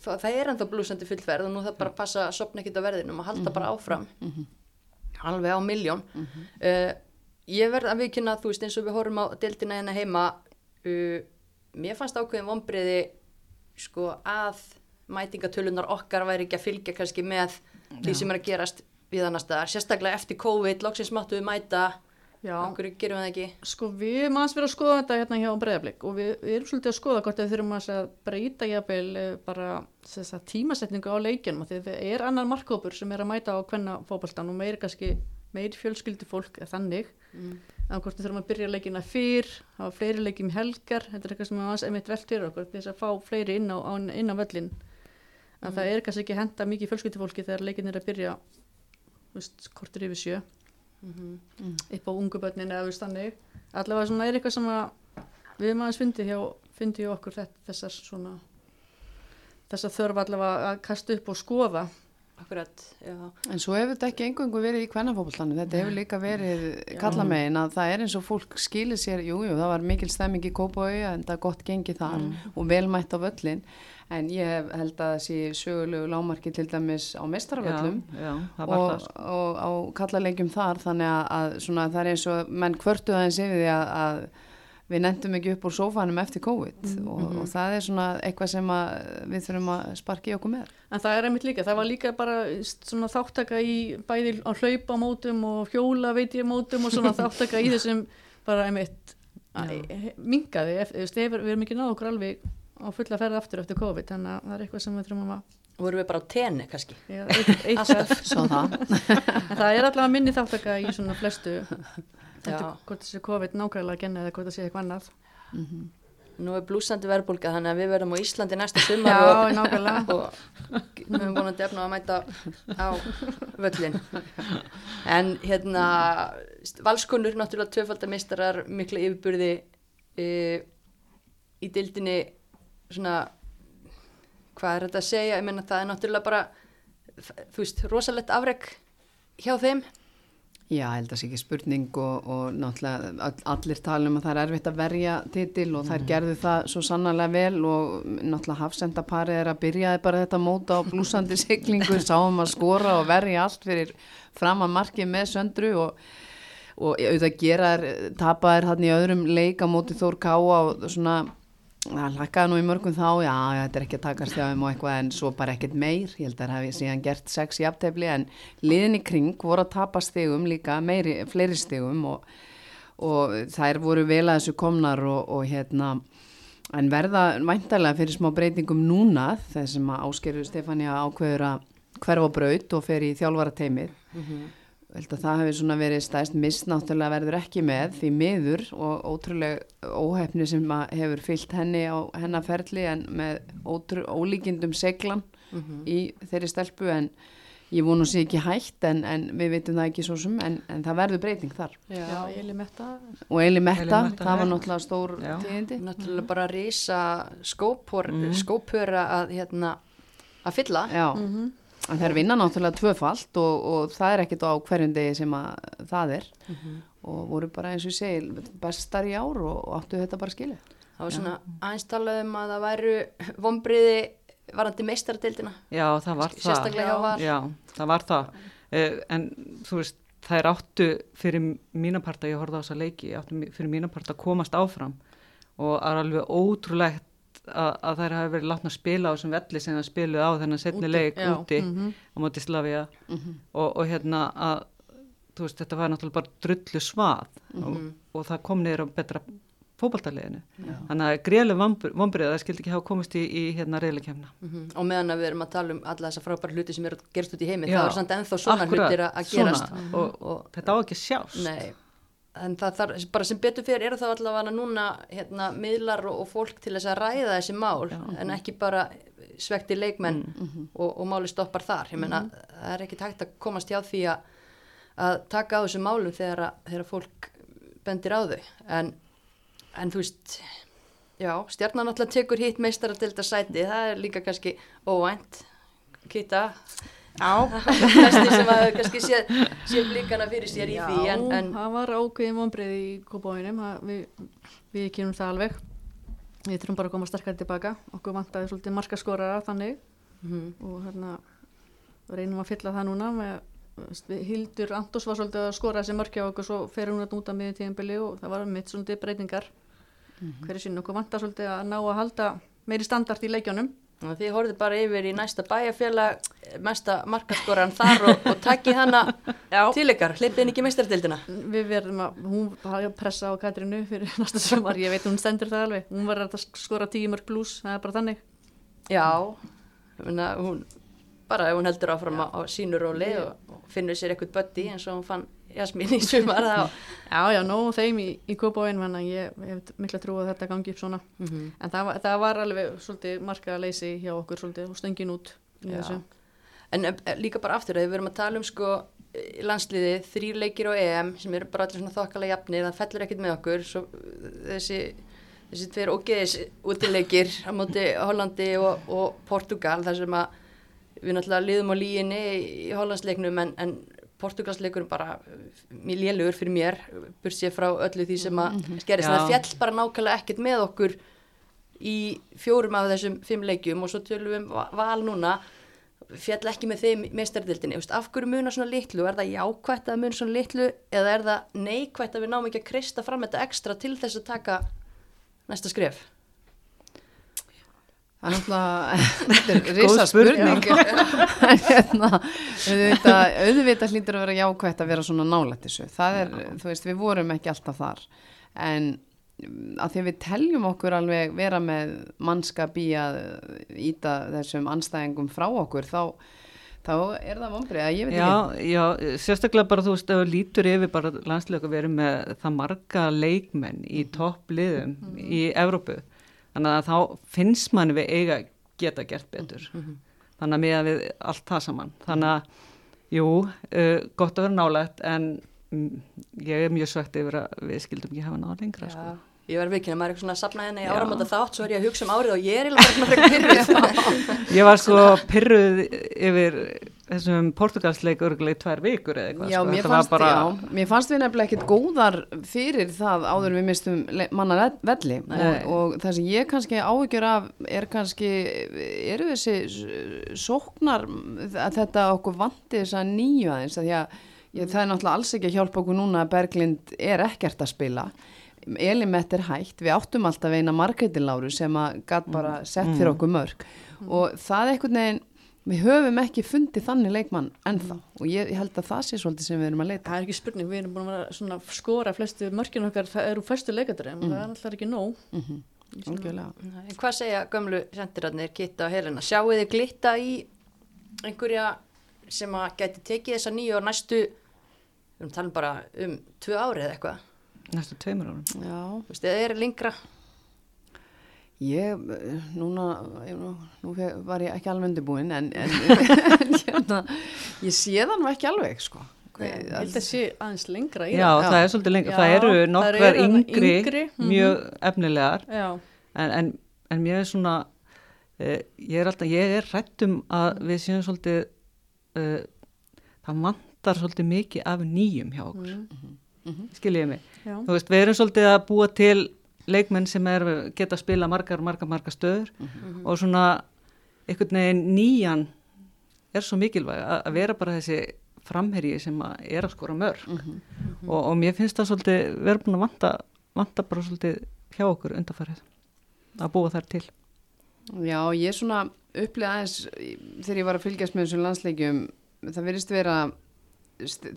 það, það er ennþá blúsandi fullferð og nú það bara passa að sopna ekkert á verðinum og halda bara áfram. Alveg á miljón uh, ég verð að viðkynna þú veist eins og við horfum á deildina hérna heima uh, mér fannst ákveðin vonbriði sko að mætingatölunar okkar væri ekki að fylgja kannski með því sem er að gerast við annars staðar, sérstaklega eftir COVID loksins máttu við mæta. Okkur gerum við það ekki? Sko við erum aðeins verið að skoða þetta hérna hjá breyðablík og við, við erum svolítið að skoða hvort við þurfum að breyta jafnvel eh, bara þessa tímasetningu á leikjunum því það er annar markkópur sem er að mæta á hvenna fótboltan og meir kannski meir fjölskyldi fólk þannig. Mm. að hvort við þurfum að byrja leikina fyrr hafa fleiri leikjum í helgar þetta er eitthvað sem er aðeins einmitt velt fyrir okkur þess að fá fleiri inn á, á, inn á völlin að það er kannski ekki að henda mikið fjölskyldi fólki þegar leikin er að byrja veist, kortur yfir sjö. Upp á ungu börnin eða þannig. Allavega svona er eitthvað sem að við erum aðeins fyndi hjá, fyndi hjá okkur þetta, þessar svona þessar þörf allavega að kasta upp og skoða akkurat, En svo hefur þetta ekki engungu verið í kvennafókbaltanu, þetta hefur líka verið kallamegin að það er eins og fólk skilir sér, jújú, jú, það var mikil stemming í Kópói en það er gott gengið þar og velmætt á völlin, en ég held að sé sögulegu lámarki til dæmis á var og, og á kallalegjum þar þannig að, að svona, það er eins og menn kvörtu aðeins yfir því að, að við nefndum ekki upp úr sófanum eftir COVID og, og það er svona eitthvað sem að við þurfum að sparki okkur með. en það er einmitt líka, það var líka bara svona þáttaka í bæði á hlaupa mótum og hjóla veit ég mótum og svona þáttaka í þessum bara einmitt mingaði, eftir, eftir, við erum ekki náðu okkur alveg á fulla ferð aftur eftir COVID þannig að það er eitthvað sem við þurfum að vorum við bara á tenni kannski? Já, eitt, eitt Svo það. það er allavega minni þáttaka í svona flestu Eftir hvort þessi COVID nákvæmlega að genna eða hvort það sé eitthvað annað. Nú er blúsandi verðbólka þannig að við verðum á Íslandi næsta sumar Já, og, nákvæmlega. og við höfum vonandi efna að mæta á völlin en hérna valskonur náttúrulega tvöfaldamistarar mikla yfirburði e, í dildinni svona hvað er þetta að segja, ég meina það er náttúrulega bara þú veist, rosalegt afreg hjá þeim Já, held að það sé ekki spurning og, og náttúrulega all- allir tala um að það er erfitt að verja titil og þær gerðu það svo sannarlega vel og náttúrulega hafsendaparið er að byrjaði bara þetta móta á blúsandi siglingu, sáum að skora og verja allt fyrir fram að markið með söndru og, og auðvitað gera þær, tapa þær hann í öðrum leik á móti Þór Káa og svona það lakkaði nú í mörgum þá, já, þetta er ekki að takast hjá þeim og eitthvað en svo bara ekkert meir, ég held að það hefði síðan gert sex í aftefli en liðin í kring voru að tapa stegum líka, meiri, fleiri stegum og, og þær voru vel að þessu komnar og, og hérna, en verða væntalega fyrir smá breytingum núna þessum að áskeru Stefania ákveður að hverfa braut og fer í þjálfara teimið. Mm held að það hefur svona verið stæst misnáttúrulega verður ekki með því miður og ótrúlega óhefni sem hefur fyllt henni á hennaferli en með ótrú, ólíkindum seglan mm -hmm. í þeirri stelpu en ég vonu sér ekki hægt en, en við veitum það ekki svo sem en, en það verður breyting þar. Já, Eli Metta. Og Eli Metta, það var náttúrulega stór tíðindi. Náttúrulega bara að reysa skópur mm. skópura að, hérna, að fylla. Já. Mm -hmm. En þeir vinna náttúrulega tvöfalt og, og það er ekkit á hverjum degi sem að það er mm -hmm. og voru bara eins og ég segi bestar í ár og, og áttu þetta bara skilja. Það var svona aðeins talað um að það væru vonbriði varandi meistardildina. Já, það var það. Sérstaklega var. Já, það var það. Eh, en þú veist, það er áttu fyrir mínaparta, ég horfði á þessa leiki, áttu fyrir mínaparta að komast áfram og það er alveg ótrúlegt að, að þær hafi verið látna að spila á þessum velli sem það spiluð á þennan setni leik já. úti mm -hmm. á móti Slavia mm -hmm. og, og hérna að veist, þetta var náttúrulega bara drullu svað mm -hmm. og, mhm. og það kom á betra fókbaltarleginu þannig að greiðlega vonbreið það skildi ekki hafa komist í, í hérna reyðleikemna mhm. og meðan að við erum að tala um alla þessa frábæra hluti sem eru gerst út í heimi já, það er samt ennþá svona hlutir að gerast svona, og, og þetta á ekki sjást nei en það þarf, bara sem betur fyrir er það allavega núna hérna, miðlar og, og fólk til þess að ræða þessi mál Já, en ekki bara svekti leikmenn mm -hmm. og, og máli stoppar þar ég menna, mm -hmm. það er ekki takt að komast hjá því að, að taka á þessu málum þegar, að, þegar fólk bendir á þau en, en þú veist Já, stjarnan alltaf tekur hitt meistar að delta sæti, það er líka kannski óvænt, kitta Já, þessi sem að kannski sé, sé blíkana fyrir sér í Já, því en, en það var ákveðin vonbreið í kópáinum við, við kynum það alveg. Við þurfum bara að koma sterkar tilbaka. Okkur vantaði svolítið markaskorara þannig. Mm -hmm. og hérna reynum að fylla það núna með, Hildur Antós var svolítið að skora þessi mörkja og svo fer hún að núta miður tíðanbili og það var mitt svolítið breytingar. Mm -hmm. hverju sín okkur vantaði svolítið að ná að halda meiri standart í leikjónum Þið horfið bara yfir í næsta bæjarfélag, mesta markaskoran þar og, og takkið hana til ykkar, hleypið henni ekki meistardildina? Við verðum að, hún pressa á Katrinu fyrir næsta sömar, ég veit hún stendur það alveg, hún var að skora tíumör pluss, það er bara þannig. Já, hún, bara ef hún heldur áfram á, á sínu róli og, og finnur sér eitthvað bötti eins og hún fann Jasmín í sumar Já, já, nóg þeim í, í kópáinn en ég hef mikla trú að þetta gangi upp svona. Mm -hmm. en það, það var alveg svolítið marka að leysi hjá okkur svolítið og stöngin út En eh, líka bara aftur að við verum að tala um sko landsliði, þrýr leikir á EM sem eru bara allir svona þokkalega jafnir það fellur ekkit með okkur svo, þessi, þessi tveir ógeðis útileikir á móti Hollandi og, og Portugal þar sem að við náttúrulega liðum á líginni í Hollandsleiknum en, en Portugalsleikurinn bara mjög lélugur fyrir mér bursið frá öllu því sem að -hmm. gerist það fjall bara nákvæmlega ekkert með okkur í fjórum af þessum fimm leikjum og svo tölum við um val núna fjall ekki með þeim meistardildinni af hverju munar svona litlu, er það jákvægt að munar svona litlu eða er það neikvægt að við náum ekki að kristja fram þetta ekstra til þess að taka næsta skref Það er risa spurning. hérna, auðvitað, auðvitað hlýtur að vera jákvægt að vera svona nálætt þessu. Það er, Já. veist, við vorum ekki alltaf þar. En að því við teljum okkur alveg vera með mannskap í að íta þessum anstæðingum frá okkur þá, þá er það vonbrið að ég veit já, ekki. Já, sérstaklega bara þú veist að lítur yfir bara landslega að vera með það marga leikmenn í mhm. toppliðum mm -hmm. í Evrópu þannig að þá finnst mann við eiga geta gert betur mm -hmm. þannig að miða við allt það saman þannig að, jú, uh, gott að vera nálægt en ég er mjög svegt yfir að við skildum ekki hafa náða lengra ja. sko. Ég var vikinn að maður er eitthvað svona að sapna henni í áramönda þátt svo er ég að hugsa um árið og ég er eitthvað svona pyrruð Ég var svo pyrruð yfir þessum portugalsleik örgulega í tvær vikur eða eitthvað Já, sko. mér, fannst, bara... já mér fannst við nefnilega ekkit góðar fyrir það áður við mistum manna velli. Og, og það sem ég kannski áhugjur af er kannski, eru þessi sóknar að þetta okkur vandi þess að að því að ég, það er náttúrulega alls ekki að hjálpa okkur núna að Berglind er ekkert að spila Elimett er hægt, við áttum alltaf eina Margreði Láru sem að gatt bara sett fyrir okkur mörg og það er einhvern veginn, við höfum ekki fundið þannig leikmann ennþá. Og ég, ég held að það sé svolítið sem við erum að leita. Það er ekki spurning, við erum búin að vera svona skora flestu mörkinu okkar, það eru flestu leikadur en það er alltaf ekki nóg. Mm Algjörlega. En hvað segja gömlu sendirarnir Kitta og Helena? Sjáu þið glitta í einhverja sem að geti tekið þessa nýju og næstu við erum talað bara um tvö árið eða eitthvað næstu tveimur árum. Já, veist, eða er lengra Ég, eh, núna, ég, nú, nú var ég ekki alveg undirbúin en, en, hérna, ég sé það nú ekki alveg, sko. Ég held að sé aðeins lengra í Já, Já. það er svolítið lengur. Já, það eru eru þarna yngri, yngri, mhm. mjög efnilegar það. Já, en, en, en mér er svona uh, ég er alltaf, ég er hrætt um að við séum svolítið uh, það vantar svolítið mikið af nýjum hjá okkur Mm. skiljið mig já. þú veist, við erum svolítið að búa til leikmenn sem er, geta að spila margar, margar, margar stöður og svona einhvern veginn nýjan er svo mikilvæg að, vera bara þessi framherji sem að er að skora mörg og, og mér finnst það svolítið við erum búin að vanta, vanta bara svolítið hjá okkur undarfærið að búa þær til. Já, ég svona upplega aðeins þegar ég var að fylgjast með þessum landsleikjum það verðist vera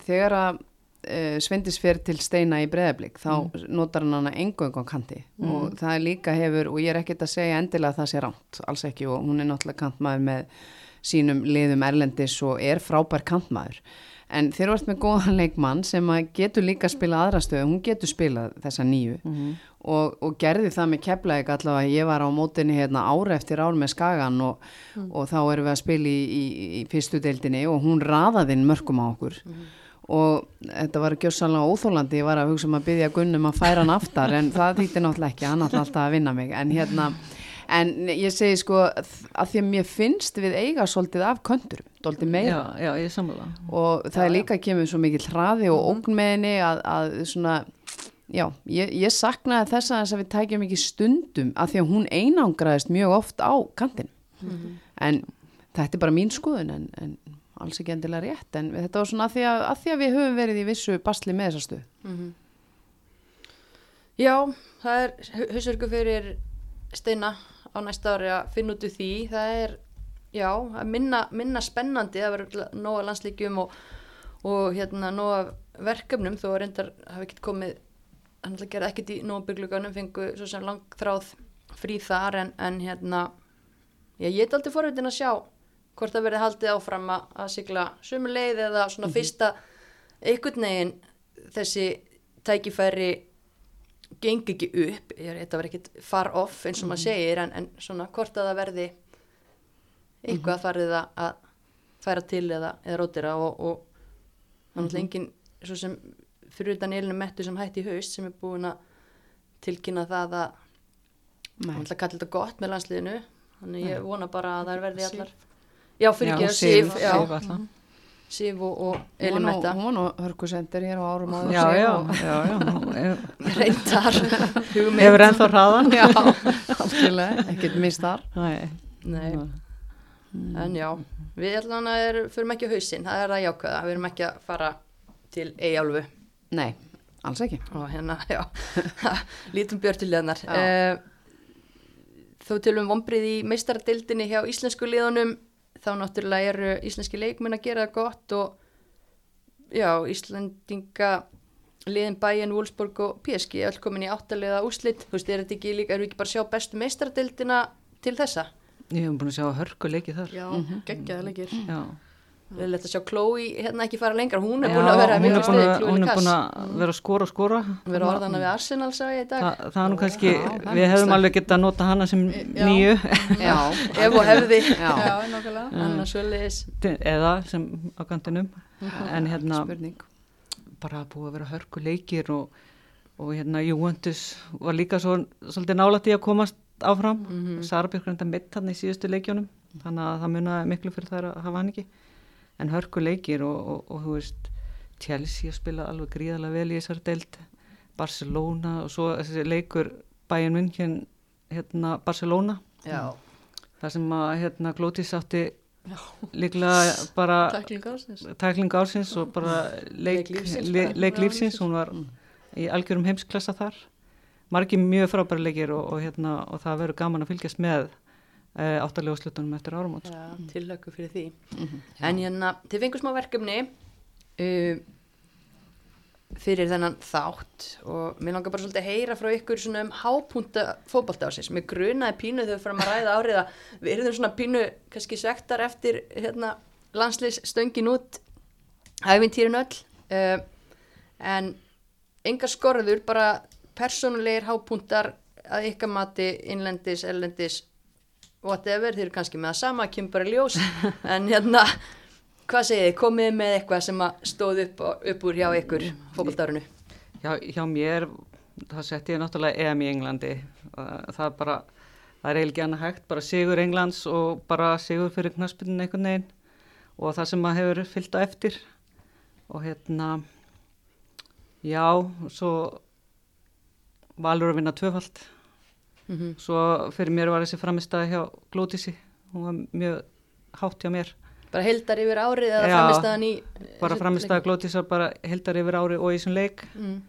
þegar að uh, Svendis fer til steina í breðablík þá notar hann hana engöng á kanti. Og það er líka hefur og ég er ekkert að segja endilega að það sé ránt, alls ekki og hún er náttúrulega kantmaður með sínum liðum erlendis og er frábær kantmaður. En þeir eru með góðan leikmann sem getur líka að spila aðra stöðu, hún getur spilað þessa nýju. Og, og gerði það með keflaðið allavega, ég var á mótinni hérna ára eftir ár með Skagan og, og þá erum við að spila í, í, í fyrstu deildinni og hún raðaði inn mörgum á okkur og þetta var gjössanlega óþólandi, ég var að hugsa um að byggja Gunnum að færa hann aftar en það þýtti náttúrulega ekki, hann ætla alltaf að vinna mig. En hérna, en ég segi sko að því að mér finnst við eiga svolítið af köndurum, dóltið meira. Já, já, ég sammála. Og það er líka kemur svo mikil hraði og ógn með henni að, að svona já, ég, ég saknaði þess að þess að við tækjum ekki stundum að því að hún einangraðist mjög oft á kantin en þetta er bara mín skoðun en, en alls ekki endilega rétt en þetta var svona að því að, að því að við höfum verið í vissu basli með þessa stuð Já, það er hausverku fyrir steina á næsta ári að finna út úr því. Það er, já, minna, minna spennandi, það verður nóga landslíkjum og, og hérna nóga verkefnum þó reyndar hafi ekkert komið, hann gera ekkert í nógbyggluganum, fengu svo sem langþráð frí þar en, en hérna já, ég er aldrei forvitin að sjá hvort það verði haldið áfram að, sigla sömu leið eða svona fyrsta einhvern veginn þessi tækifæri gengi ekki upp, ég er, þetta var ekkit far off eins og maður segir en, en svona hvort að það verði eitthvað farið að, færa til eða, eða rótira og, og hann er engin svo sem fyrir utan Elinu Mettu sem hætti í haust sem er búin að tilkynna það að hann ætla að kalla þetta gott með landsliðinu þannig ég vona bara að það verði allar já fyrir ekki að Sif, Sif já, alltaf. Sif og, og hún var Elinu nú- Metta hún var nú hörkusendir hér á árum áður já, já, og- já, já, reyndar. Hefur ennþá hraðan já, algjörlega, ekkert mist þar Nei. Nei. en já við allan að er, förum ekki hausinn það er að jákvæða, við erum ekki að fara til Eyjálfu. Nei, alls ekki. Og hérna, já lítum björtuleganar Já. uh, þó til um vombrið í meistaradildinni hjá íslensku liðunum þá náttúrulega eru íslenski leikmenn að gera það gott og já, Íslandinga liðin Bayern, Wolfsburg og PSG öll komin í áttalega úslit þú veist, er þetta ekki líka, eru ekki bara að sjá bestu meistaradildina til þessa? ég hef búin að sjá hörku leiki þar Já, geggjaða leikir. já. Við að sjá Chloe hérna ekki fara lengra, hún er búin að vera mjög Chloe hún er búin að vera að skora og skora. Við erum orðana við Arsenal sá ég í dag. Þa, það er nú kannski, Já, það við sterkt. alveg getað að nota hana sem nýju. Já, Ef og hefði, já, nákvæmlega. eða sem á kantinum. En hérna spurning. bara búið að vera hörku leikir og, og hérna Juventus var líka svo, svolítið nálægt í að komast áfram. Mm -hmm. Sara Björk reynda mitt hann í síðustu leikjónum þannig að það munaði miklu fyrir þær að hafa hann ekki en hörku leikir og, og, og þú veist Chelsea spila alveg gríðarlega vel í þessari deild Barcelona og svo þessi leikur Bayern München hérna Barcelona Já. þar sem að hérna Glótis átti líklega bara Tækling ásins. tækling ársins og bara leik, Leik leik Já, lífsins. hún var í algjörum heimsklassa þar margir mjög frábæri leikir og, og, hérna, og það verður gaman að fylgjast með uh, áttalega slutunum eftir áramót. Já, tillöku fyrir því. En hérna, þið fengur smá verkefni uh, fyrir þennan þátt og mér langar bara svolítið að heyra frá ykkur svona um hápunta fótbolta ásins. Mér grunaði pínu þegar við fyrir að ræða árið að við erum svona pínu kannski svektar eftir hérna, landsliðs stöngin út æfintýrin öll uh, en engar skorður, bara persónulegir hápuntar að ykkar mati innlendis, ellendis whatever, þeir eru kannski með það sama, kemur bara ljós en hérna, hvað segið þið, komið með eitthvað sem stóð upp, upp úr hjá ykkur fókbaltárinu Já, hjá mér, það setti ég náttúrulega EM í Englandi. Það er bara, það er eiginlega annað hægt, bara sigur Englands og bara sigur fyrir knaspinu einhvern veginn og það sem maður hefur fyllt á eftir. Og hérna, já, svo valur að vinna tvöfald. Mm Svo fyrir mér var þessi framistæði hjá Glótísi, hún var mjög hátt hjá mér. bara heldar yfir árið eða framistæðan í Bara framistæði Glótísar bara heldar yfir ári og í þessum leik. mm.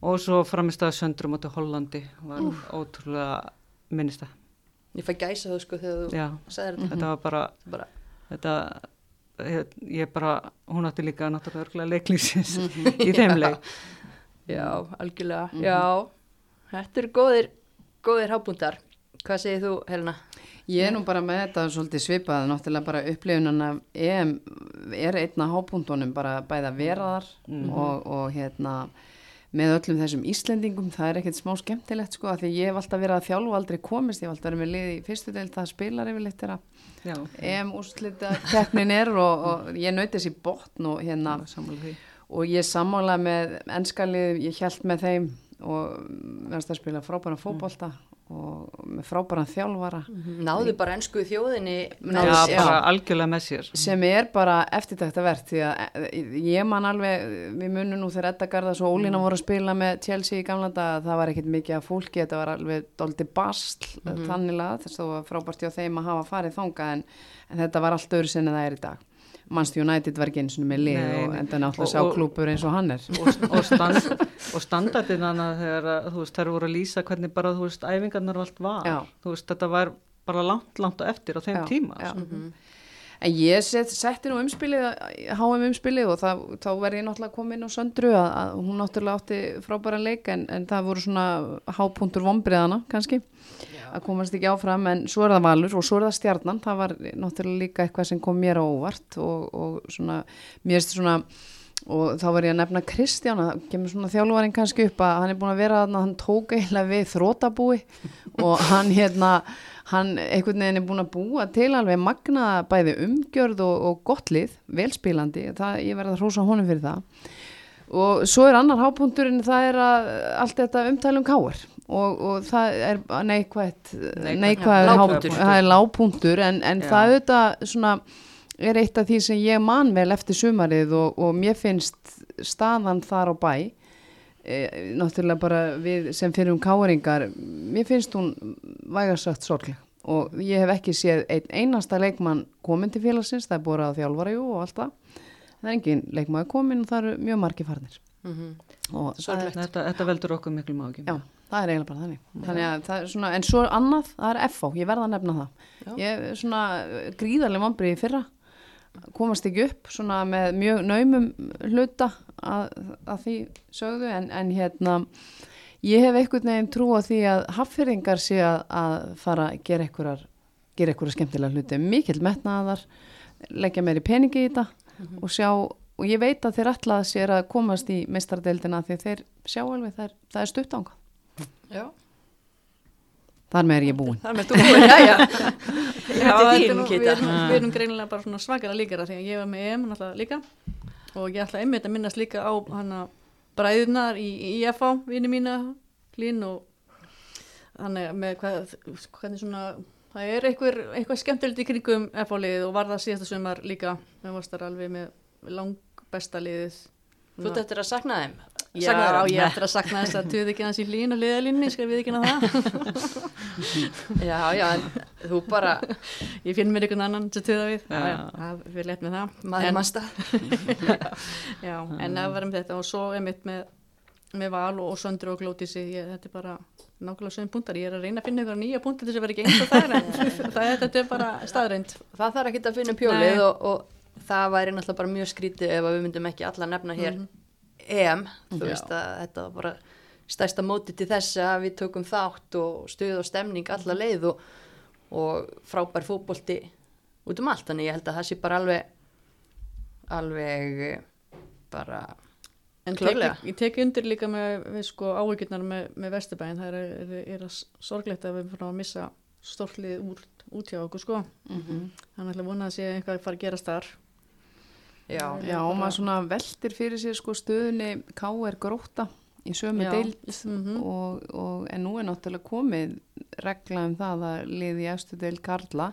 Og svo framistæða söndrum átti Hollandi var ótrúlega minnista. ég fæ gæsa þú sko þegar þú Já, sagðir þetta. Þetta var bara, bara, þetta, ég, ég bara, hún átti líka náttúrulega leiklýsins í þeim leik. já, algjörlega. Já, þetta eru góðir góðir hábúndar hvað segir þú Helena? Ég er nú bara með þetta svolítið svipað, náttúrulega bara upplifunan af EM er einna hápuntunum bara bæða veraðar og, og hérna með öllum þessum Íslendingum, það er ekkert smá skemmtilegt sko, af því ég hef alltaf verið að þjálfa og aldrei komist, ég hef alltaf verið með lið í fyrstu deild, það spilar yfirleitt þeirra Já, EM úrslita keppnin er og, og ég naut þessi botn og hérna sammála því. og ég sammála með enskalið, ég held með þeim og verðast að spila frábæran fótbolta og með frábæran þjálfara náðu bara ennsku þjóðinni Náðu- Já, já. bara algjörlega með sér. sem er bara eftirtæktavert því að eh, ég man alveg við munum nú þegar Edda Garðas og Ólína voru að spila með Chelsea í gamla daga það var ekkit mikið af fólki, þetta var alveg doldi basl mm -hmm. þannig að þess að það var frábært hjá þeim að hafa farið þanga en, en þetta var allt öðru sinni það er í dag Manchester United var ekki eins og með lið Nei, og enda náttúrulega Og- sá og- klúpur eins og hann er og, og, stand, og standardin þegar þú veist, þær voru að lýsa hvernig bara, þú veist, æfingarnar og allt var. Já. Þú veist, þetta var bara langt, langt á eftir á þeim Já, tíma. já. sko. En ég set, setti nú umspilið, HM umspilið og það, þá verði ég náttúrulega komin á söndru að, að hún náttúrulega átti frábæra leik en, en það voru svona hápuntur vombriðana kannski að komast ekki áfram. En svo er það valur og svo er það stjarnan, það var náttúrulega líka eitthvað sem kom mér á óvart og, og svona, mér erst svona og þá var ég að nefna Kristján það kemur svona þjálfarinn kannski upp að hann er búin að vera þarna, hann tók eiginlega við þrótabúi og hann hérna hann einhvern veginn er búin að búa til alveg magna bæði umgjörð og, og gott lið, velspílandi það, ég verði að hrósa honum fyrir það. Og svo er annar hápunkturinn það er að allt þetta umtælum káir og, og það er neikvægt Neikvætt. neikvæð Já, hápunktur. Lágpunktur. það er lágpunktur en, en það auðvitað svona er eitt af því sem ég man vel eftir sumarið og, og mér finnst staðan þar á bæ e, náttúrulega bara við sem fyrir um káringar mér finnst hún vægarsagt sorgleg og ég hef ekki séð einn einasta leikmann komin til félagsins, það er búið að þjálfara jú og allt það það er engin leikmaður komin og það eru mjög margir farnir Mhm. og það er, Sorglegt. Þetta, þetta veldur okkur miklu mágjum. já, það er eiginlega bara þannig þannig að það er svona, en svo annað það er FO, ég verða að nefna það Já. ég er svona gríðarlega vombrið í fyrra komast ekki upp svona með mjög naumum hluta að, að því sögðu en, en hérna ég hef einhvern veginn trú á því að haffyrringar sé að, að fara að gera einhverjar gera einhverjar skemmtilega hluti. Mikill metnaðar, leggja meiri peningi í þetta og sjá og ég veit að þeir að sér að komast í meistardeildina því þeir sjá alveg það er, það er stutt ánga já, þar með er ég búin. Það er með þú búin, já, já þetta er þetta er þín, Kita erum, við erum greinilega bara svona svakara líkara því að ég var með EM náttúrulega líka. Og ég ætla einmitt að minnast líka á hana bræðunar í, í IFA vini mína, Lín og þannig með hvað, hvernig svona það er einhver, eitthvað skemmtilegt í kringum FA-liðið og var það síðasta sumar líka. Við varst þar alveg með langbesta liðið. Þú ert eftir að sakna þeim Já, ég ætla að sakna þess að tuði ekki hans í lín og liðalínni, skal við ekki ná það? Já, já, en þú bara ég finn mér einhvern annan sem tuða við. Já. Já, það fyrir létt með það. Maður mannsta Já, en það var um þetta og svo einmitt með með val og, og söndru og glótísi ég, þetta er bara nákvæmlega sögum punktar. Ég er að reyna að finna ykkur nýja þess að vera ekki eins og það er en það er, þetta er bara staðreind það þarf ekki að finna um pjólið og, og það væri náttúrulega bara mjög skrítið ef við myndum ekki alla nefna hér EM, þú Já. veist að þetta var bara stærsta móti til þess að við tökum þátt og stuð og stemning alla leið og, og frábær fótbolti út um allt, þannig ég held að það sé bara alveg alveg eh, bara En Klárlega. ég tek undir líka með, við sko áhyggjurnar með, með Vesturbæin, það er, er, er að sorglegt að við fyrir að missa stórlið út, út hjá okkur sko. Þannig ætla að vona að sé eitthvað að fara að gerast þar. Já, Já, og maður svona veltir fyrir sér sko stöðunni K.R. gróta í sömu Já. deild. Mhm. og, og, en nú er náttúrulega komið regla um það að liði í efstu deild Karla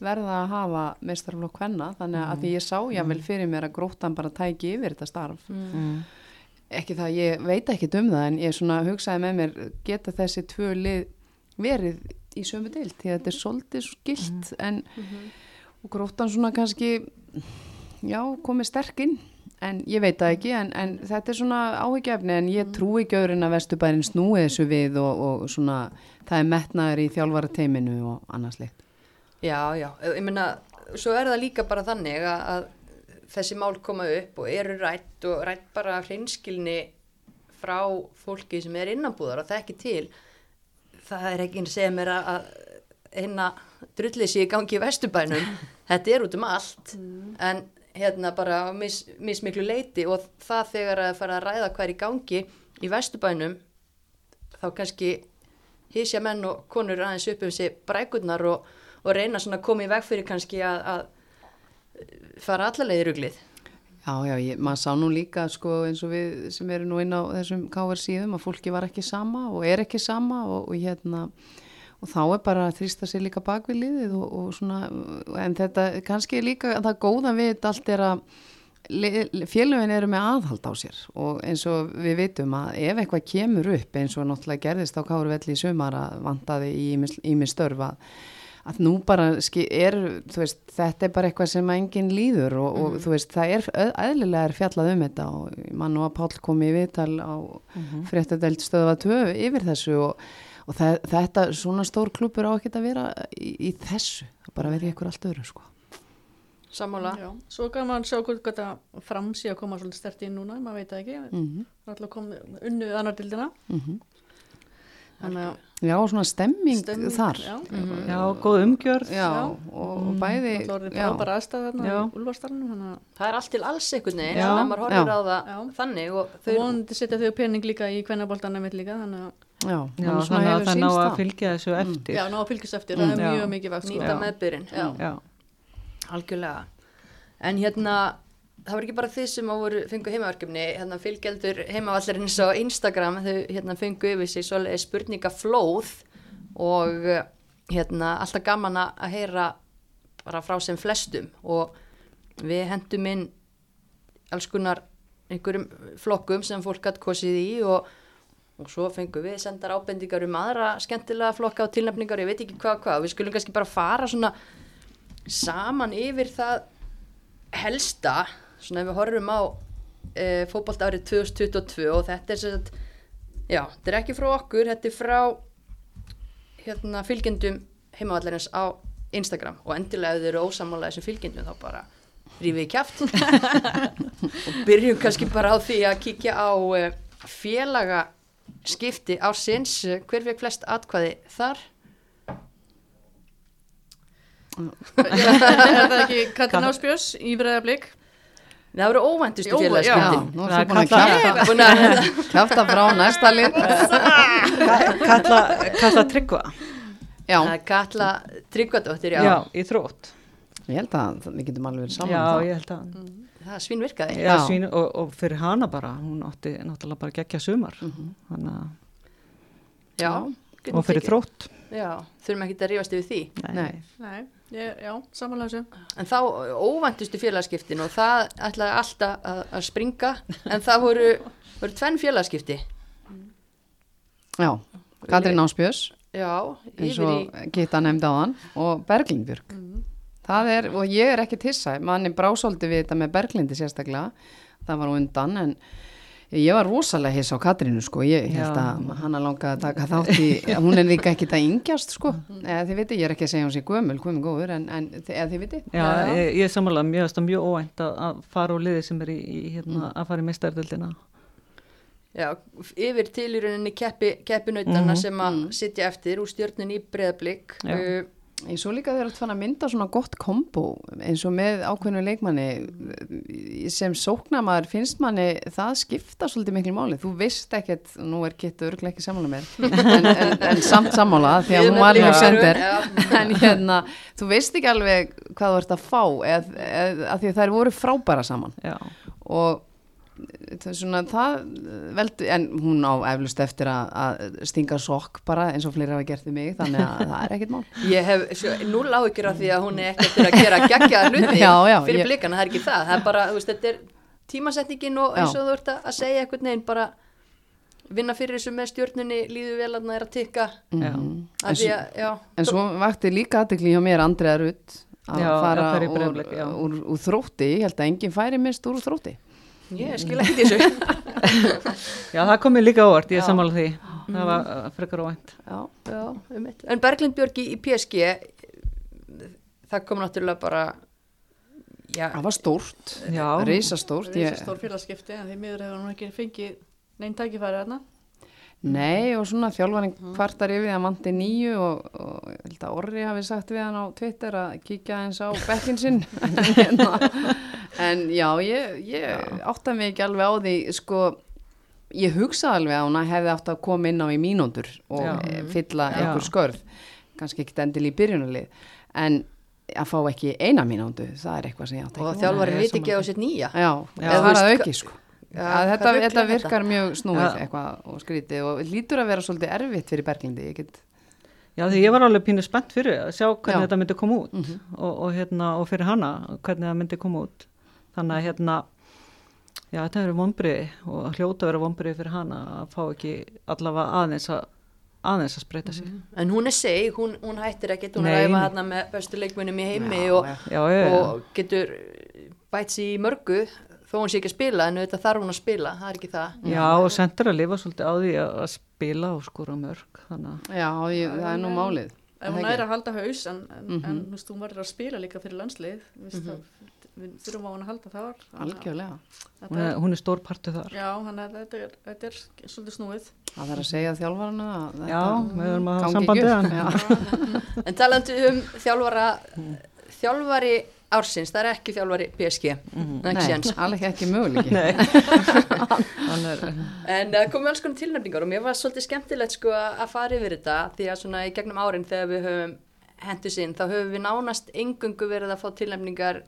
verða að hafa meistarflokk hvenna þannig að því ég sá jável fyrir mér að gróttan bara tæki yfir þetta starf. Mm. ekki það, ég veit ekki um það en ég svona hugsaði með mér geta þessi tvö lið verið í sömu deild? Því að þetta er svolítið skilt en og gróttan svona kannski já, komið sterkinn en ég veit það ekki en, en þetta er svona áhyggjafni en ég trúi ekki öðrun að Vesturbærin snúi þessu við og, og svona það er metnaður í þjálfara teiminu og annars leitt Já, já, ég meina, svo er það líka bara þannig að, að þessi mál koma upp og eru rætt og rætt bara af hreinskilni frá fólki sem er innanbúðar og það ekki til. Það er ekki einn segja mér að, hérna drullið sér í gangi í vesturbænum. Þetta er út um allt, en hérna bara mis, mismiklu leiti og það þegar að fara að ræða hvað er í gangi í vesturbænum, þá kannski hísja menn og konur aðeins upp um sig brækurnar og, og reyna svona að koma í veg fyrir kannski að, að fara allalegið ruglið. Já, já, ég, maður sá nú líka sko eins og við sem eru nú inn á þessum KR síðum að fólki var ekki sama og er ekki sama og, og hérna og þá er bara að þrýsta sér líka bak við liðið og, og svona, en þetta kannski líka það góða við allt er að félögin eru með aðhald á sér og eins og við vitum að ef eitthvað kemur upp eins og náttúrulega gerðist á Káru Velli í sumar að vantaði í ími störfa að nú bara er, veist, þetta er bara eitthvað sem enginn líður og, og þú veist, það er eðlilega er fjallað um þetta og ég man nú að Páll kom í viðtal á mm -hmm. fréttadelt stöða tvö yfir þessu og, og það, þetta, svona stór klúpur á ekki að vera í, í þessu, það bara verið ykkur allt öðru sko. Sammála. Já, svo gaman að sjá hvort þetta fram sé að koma svolítið stert inn núna, maður veit það ekki, Mm -hmm. alltaf komið unnu annardildina. Þannig að Já, svona stemming, stemming, þar Já, Já, góð umgjörð. Já, og, og bæði Það er já, frábæra aðstæð þarna Já. í Úlfarsdalunum, þannig að Það er allt til alls einhvern veginn, þannig að maður horfir Já. á það Já. þannig og þau vonandi setja þau pening líka í kvennaboltanum mitt líka, þannig að já, Já, þannig að það ná að fylgja þessu eftir. já, ná að fylgjast eftir, það er mjög mikið vakt, sko. nýta meðbyrinn. Já. Já. Algjörlega. En hérna, það var ekki bara þið sem fengu heimaverkefni, hérna fylgjaldur heimavallarins á Instagram, þau hérna fengu yfir sig svoleiði spurningaflóð og hérna alltaf gaman að heyra bara frá sem flestum og við hendum inn alls konar einhverjum flokkum sem fólk hatt kosið í og, og svo fengum við sendar ábendingar um aðra skemmtilega flokka og tilnefningar, ég veit ekki hvað hvað, við skulum kannski bara fara svona saman yfir það helsta, svona ef við horfum á e, fótbolt árið 2022 og þetta er sem sagt, já, þetta er ekki frá okkur, þetta er frá hérna fylgjendum heimavallarins á Instagram. Og endilega ef þið eru ósamála þessum fylgjendum þá bara rífið í kjáft og byrjum kannski bara á því að kíkja á uh, félaga skipti á sinns, hver fekk flest atkvæði þar? er það ekki Katrin Áspjörs í Breiðablík Það voru óvæntustu Jó, Já, nú Það er þú búin að að- kjafta frá næsta lið. Kalla, kalla tryggva. Já, Það er Katla Tryggvadóttir, já. Já, í þrótt. ég held að við getum alveg verið saman Já, um það. ég held að. Það svínvirkaði. Já, Já. svín, og, og fyrir hana bara, hún átti náttúrulega bara gegja sumar. Þannig að, Já. Getum og fyrir þrótt. Já, þurfum ekki að rífast yfir því. Nei, Nei, ég, já, samanlega En þá óvæntustu félagaskiptin og það ætlaði alltaf að, að springa, en það voru, voru tvenn félagaskipti. já, Katrín Áspjörs, Já, eins og í... Gitta nefndi á hann, og Berglindbjörg. Það er, og ég er ekki tissa, manni brásóldi við þetta með Berglindi sérstaklega, það var undan, en Ég var rosalega hiss á Katrínu sko, ég held Já. að hana langaði að taka þátt í, hún er líka ekkit að yngjast sko, eða þið viti, ég er ekki að segja hún sé gömul, gömul góður, en, en eða þið viti. Já, ég, ég er samanlega mjög, veist það mjög óvænt að, að fara úr liði sem er í, í hérna, að fara í meistardildina. Já, yfir til í rauninni keppi, keppinautana sem að sitja eftir úr stjórnun í breðablík Já. uh, Ég svo líka þegar þetta fann að mynda svona gott kombo eins og með ákveðnu leikmanni sem sóknamaður finnst manni það skipta svolítið miklu máli. Þú veist ekkert, nú er Kittu örglega ekki sammála mér en, en, en samt sammála því að hún var nú sögur, en hérna, þú veist ekki alveg hvað þú ert að fá eð, eð, að því að þær voru frábæra saman. Já, og það er svona það veldu, en hún á eflust eftir að, að stinga sokk bara eins og fleiri hafa gert við mig þannig að það er ekkert mál Ég hef svo, núl áhyggjur af því að hún er ekki eftir að gera geggja hluti Já, já, fyrir ég- blikana, það er ekki það það er bara, þú veist, þetta er tímasetningin og eins Já. og þú ert að segja einhvern veginn bara vinna fyrir þessu með stjórnunni líðu vel að það er að tikka já. En af því svo- að, já, En svo vakti líka aðtekli hjá mér Andrea Rutt að Já, fara já, úr, já. úr, úr þrótti, ég held að enginn færi mist úr þrótti. Ég skil ekki þessu Já, það kom mér líka óvart, ég Já. sammála því. Það var uh, frekar óvænt. Já, Já, einmitt. En Berglind Björgi í PSG það kom náttúrulega bara já, það var stórt, reysastórt. Stór félagskipti en því miður hefur hún ekki fengið neinn tækifæri þarna. Nei, og svona þjálfarinn kvartar yfir því að manti nýju og, og ég held að Orri hafi sagt við hann á Twitter að kíkja eins á bekkin sinn. en, hérna, en já, ég, ég átta mig ekki alveg á því, sko, ég hugsa alveg að hún hefði átt að koma inn á í mínútur og Já. e, fylla Já. einhver skörð kannski ekkit endil í byrjunarlið en að fá ekki eina mínútu það er eitthvað sem ég átt og ekki þjálfari Nei, viti ekki á sitt nýja já, Já. það var að auki sko Já, að þetta, þetta er virkar mjög snúið Já. eitthvað og skrítið og lítur að vera svolítið erfitt fyrir Berglindi ég get Já, því ég var alveg pínu spennt fyrir að sjá hvernig Já. Mhm. þetta myndi koma út og, og, hérna, og fyrir hana hvernig það myndi koma út. Þannig að hérna, já, þetta hefur vombriði og hljóta að vera vombriði fyrir hana að fá ekki allavega aðeins að, aðeins að spreita sig. en hún er seg, hún, hún hættir ekkert hún er Nei, að æfa nei. hérna með bestu leikmunum í heimi Já, og, já. Já, já, já. og getur bætt sér í mörgu þó hún sé ekki að spila en auðvitað þarf hún að spila það er ekki það Já, og sendur að lifa svolítið á því að spila og skora mörg, þannig já, ég, það er nú málið Er hún er að halda haus en, en, en þú veist, hún verður að spila líka fyrir landslið mm -hmm. við þurfum á hún að halda þar algjörlega hún er, hún er stór partur þar. Já, þannig að þetta er, þetta er svolítið snúið það þarf að segja þetta Já, við erum að hafa gangi samband ekki við upp. hann. Já. en talandi um þjálfara þjálfari ársins, það er ekki þjálfari PSG ekki Nei, alveg ekki er, En það komið alls konar tilnefningar og mér var svolítið skemmtilegt sko að fara yfir þetta því að svona í gegnum árin þegar við höfum hendur sinn þá höfum við nánast engungu verið að fá tilnefningar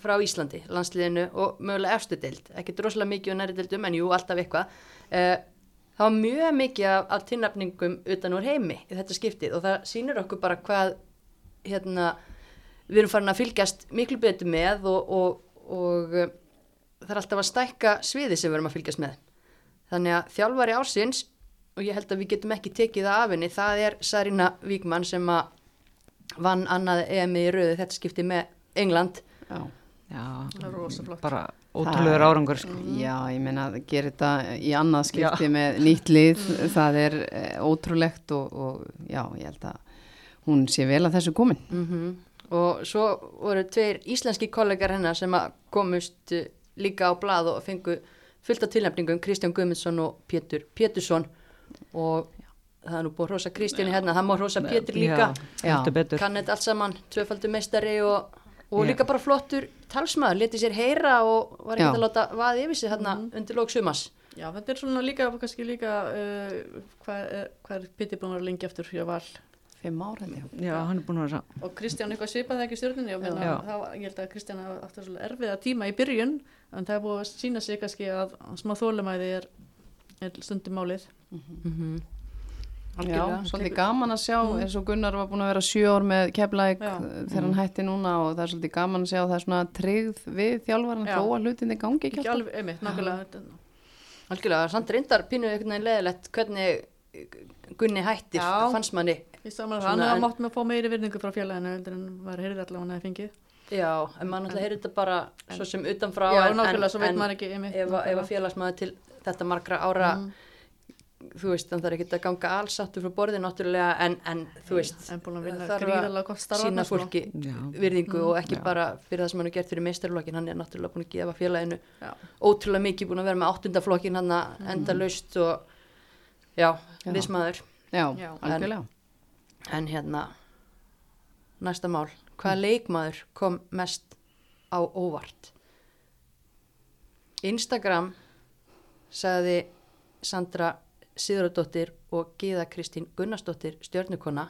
frá Íslandi, landsliðinu og mögulega efstu deild, ekki droslega mikið og næri deildum en jú, alltaf eitthvað. Það var mjög mikið af, af tilnefningum utan úr heimi í þetta skiptið og það sýnir okkur bara hvað hérna, við erum farin að fylgjast miklu betur með og, og, og uh, það er alltaf að stækka sviði sem við erum að fylgjast með. Þannig að þjálfari ársins og ég held að við getum ekki tekið það af henni, það er Sarina Víkmann sem að vann annað EM í rauðu þetta skipti með England. Já. já, er bara ótrúlegur árangur, sko. Já, ég meina að gera þetta í annað skipti með nýtt lið, það er eh, ótrúlegt og, og já, ég held að hún sé vel að þessu komin. Mm Og svo voru tveir íslenski kollegar hennar sem að komust eh, líka á blað og fengu fullt af tilnefningum, Kristján Guðmundsson og Pétur Pétursson og það er nú búið hrósa Kristjáni hérna, það má hrósa Pétur líka. Já, heldur betur. kann þetta allt saman, tvöfaldur meistari og, og líka bara flottur talsmaður, leti sér heyra og var ekki Já. að láta vaði yfir sig hérna undir lók sumas. Já, þetta er svona líka, kannski líka, uh, hvað, er, hvað er Pitti búin að vera lengi eftir hjá Val? Fimm ára, já. Já, hann er búin að vera, Og Kristján eitthvað svipað það ekki það, var- ég held að Kristján að svona erfiða tíma í byrjun en það er búið að sína sig kannski að smá þólumæði er, er stundum málið. Mm Já, svolítið gaman að sjá eins og Gunnar var búin að vera sjö ár með keflæk Já. þegar hann hætti núna og það er svolítið gaman að sjá að það er svona tryggð við þjálfaran Já. þó að hlutinni gangi ekki Ekki alltaf. alveg, einmitt, nákvæmlega. þetta- Algjörlega, samt reyndar pínu einhvern veginn leðilegt hvernig Gunni hættir, fannst manni. Ég saman að hann mátt með að fá meiri virðingu frá heldur en var heyrið allavega hann hefði fengið. Já, en maður náttúrulega heyrði þetta bara svo sem utanfrá Já, nákvæmlega, svo veit maður ekki, einmitt, ef, að- ef að félagsmaður til þetta margra ára þú veist, þannig það er ekki að ganga alls áttur frá borðið náttúrulega en, en þú veist, að þarf gríðarlega gott starf sína sko. fólki Já. virðingu og ekki Já. bara fyrir það sem hann er gert fyrir meistarlokkin, hann er náttúrulega búin að gefa félaginu Já. ótrúlega mikið búin að vera með áttundaflokkin hann að enda laust og já, Já. liðsmaður Já, Já. En hérna næsta mál, hvaða leikmaður kom mest á óvart? Instagram sagði Sandra Sigurðardóttir og Gíða Kristín Gunnarsdóttir stjörnukona.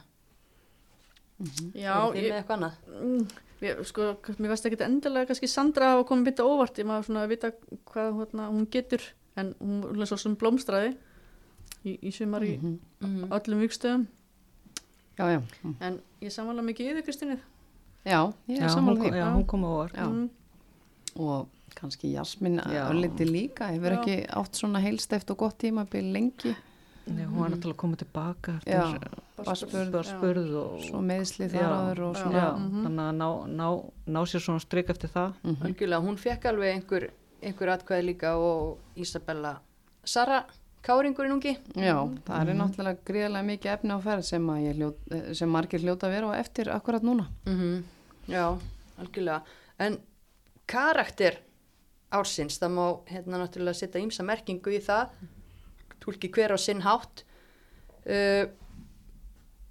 Já, Eruð þið ég, með eitthvað annað? Mm, ég, sko, mér veist ekki endilega kannski Sandra hafa komið bytta óvart, ég maður svona að vita hvað hérna, hún getur, en hún er svo sem blómstraði í, í sumar í Mhm. öllum vikstöðum, Já, já. Mm. en ég samanlega mikið yfir Kristínu. Já, ég Já, er hún, samanlega kom- því. já, hún kom á. Já. Mm, Og kannski Jasmín Já. örliti líka, hefur Já. ekki átt svona heilsteft og gott tímabil lengi. Nei, hún var náttúrulega komið tilbaka eftir var spurð, og svo meðsli þar og svona. Já, Mhm. þannig að ná, ná, ná sér svona strik eftir það. Algjörlega, hún fekk alveg einhver, einhver atkvæði líka og Isabella Sara Káringurinn ungi. Já, það er náttúrulega gríðarlega mikið efni á ferð sem, að ég hljó, sem margir hljóta að vera á eftir akkurat núna. mm já, algjörlega. En karakter ársins, það má hérna náttúrulega setja ímsa merkingu í það. Tólki hver á sinn hátt. Uh,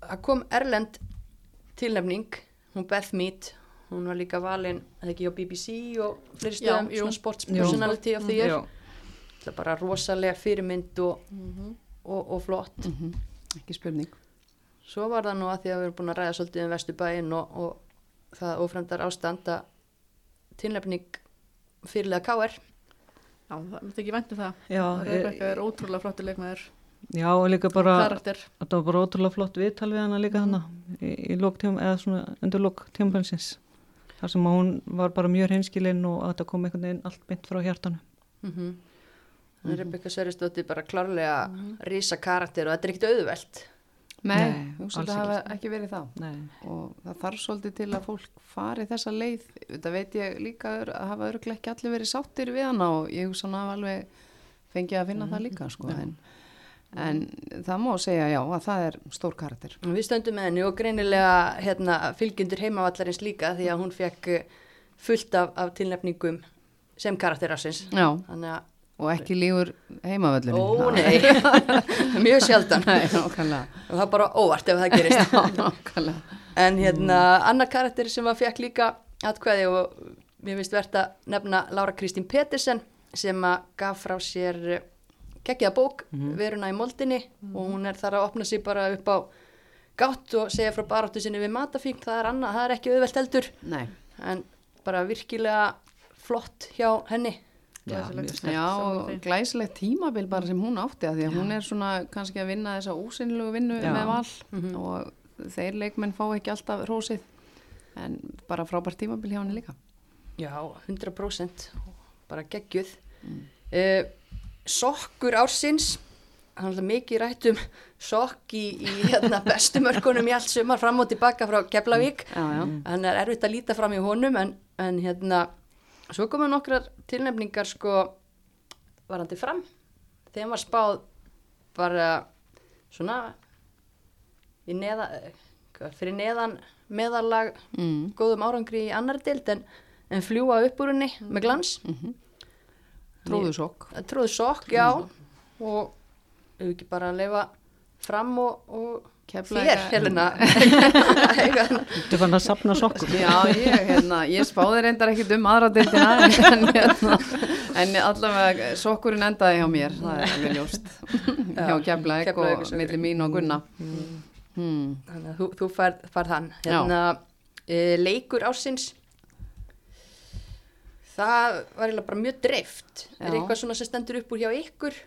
það kom Erlend tilnefning. Hún Beth Mead hún var líka valin, eða ekki á BBC og fleiri stöðum, svona sports personality of the year það er bara rosalega fyrirmynd og, og, og flott Mm Ekki spurning. Svo var það nú að því að við erum búin að ræða svolítið um Vesturbæinn og, og það ófremdar ástand að tilnefning fyrirlega KR. Já, það myndi ekki væntu það. já, e, er ótrúlega flottur leikmaður, já, og líka bara, karakter. þetta var bara ótrúlega flott viðtal við hana líka hana í, í lóktjum, eða svona undir lóktjómpansins. Þar sem hún var bara mjög hreinskilinn og að þetta kom einhvern veginn allt beint frá hjartanu. Mm -hmm. Rebecca Sverrisdóttir bara klárlega rísa karakter og þetta er ekkert auðvelt. Nei, Nei, það hafa ekki verið það. Nei, Og það þarf svolítið til að fólk fari þessa leið. Þetta veit ég líka að hafa örglega ekki allir verið sáttir við hana og ég hann hafa alveg fengið að finna það líka sko. En, en það má segja já að það er stór karakter. Við stöndum með henni og greinilega hérna, fylgjendur heimavallarins líka því að hún fekk fullt af, af tilnefningum sem karakterasins. Já, Þannig að, og ekki lígur heimavöllurinn. ó nei, mjög sjaldan. Nei. Og það er bara óvart ef það gerist. Já. En hérna, annar karakter sem að fekk líka atkvæði og mér finnst verðt að nefna Lára Kristín Petersen sem að gaf frá sér geggjaða bók, veruna í moldinni og hún er þar að opna sig bara upp á gátt og segja frá baráttu sinni við matafík, það er annað, það er ekki auðvelt heldur, Nei. en bara virkilega flott hjá henni. Já, Glæsilegt. Já, og glæsilegt tímabil bara sem hún átti að því að hún er svona kannski að vinna þessa ósynlegu vinnu Já. með val og þeir leikmenn fá ekki alltaf rósið en bara frábært tímabil hjá henni líka. Já, 100% bara geggjuð mm. Sokkur ársins hann er mikið rætt um sokk í, í hérna, bestu mörkunum í allt sumar fram og tilbaka frá Keflavík Já, já. hann er erfitt að líta fram í honum en, en hérna svo komum nokkrar tilnefningar sko varandi fram þeim var spáð bara svona í neða, fyrir neðan meðalag Mm. góðum árangri í annar dild en, en fljúa upp úr henni með glans Tróðu sokk. tróðu sokk, já og ekki bara að leifa fram og, og þér, Helena. Þú fann að sapna sokkur. Já, ég, hérna, ég spáði reyndar ekkit um aðra deildina en, hérna, en allavega sokkurinn endaði hjá mér, það er alveg ljóst hjá Keflæk Keflavík og sokkurinn. milli mín og Gunna. Hmm. þannig að þú, þú færð hann Já. hérna, e, leikur ásins það var bara mjög dreift er eitthvað svona sem stendur upp úr hjá ykkur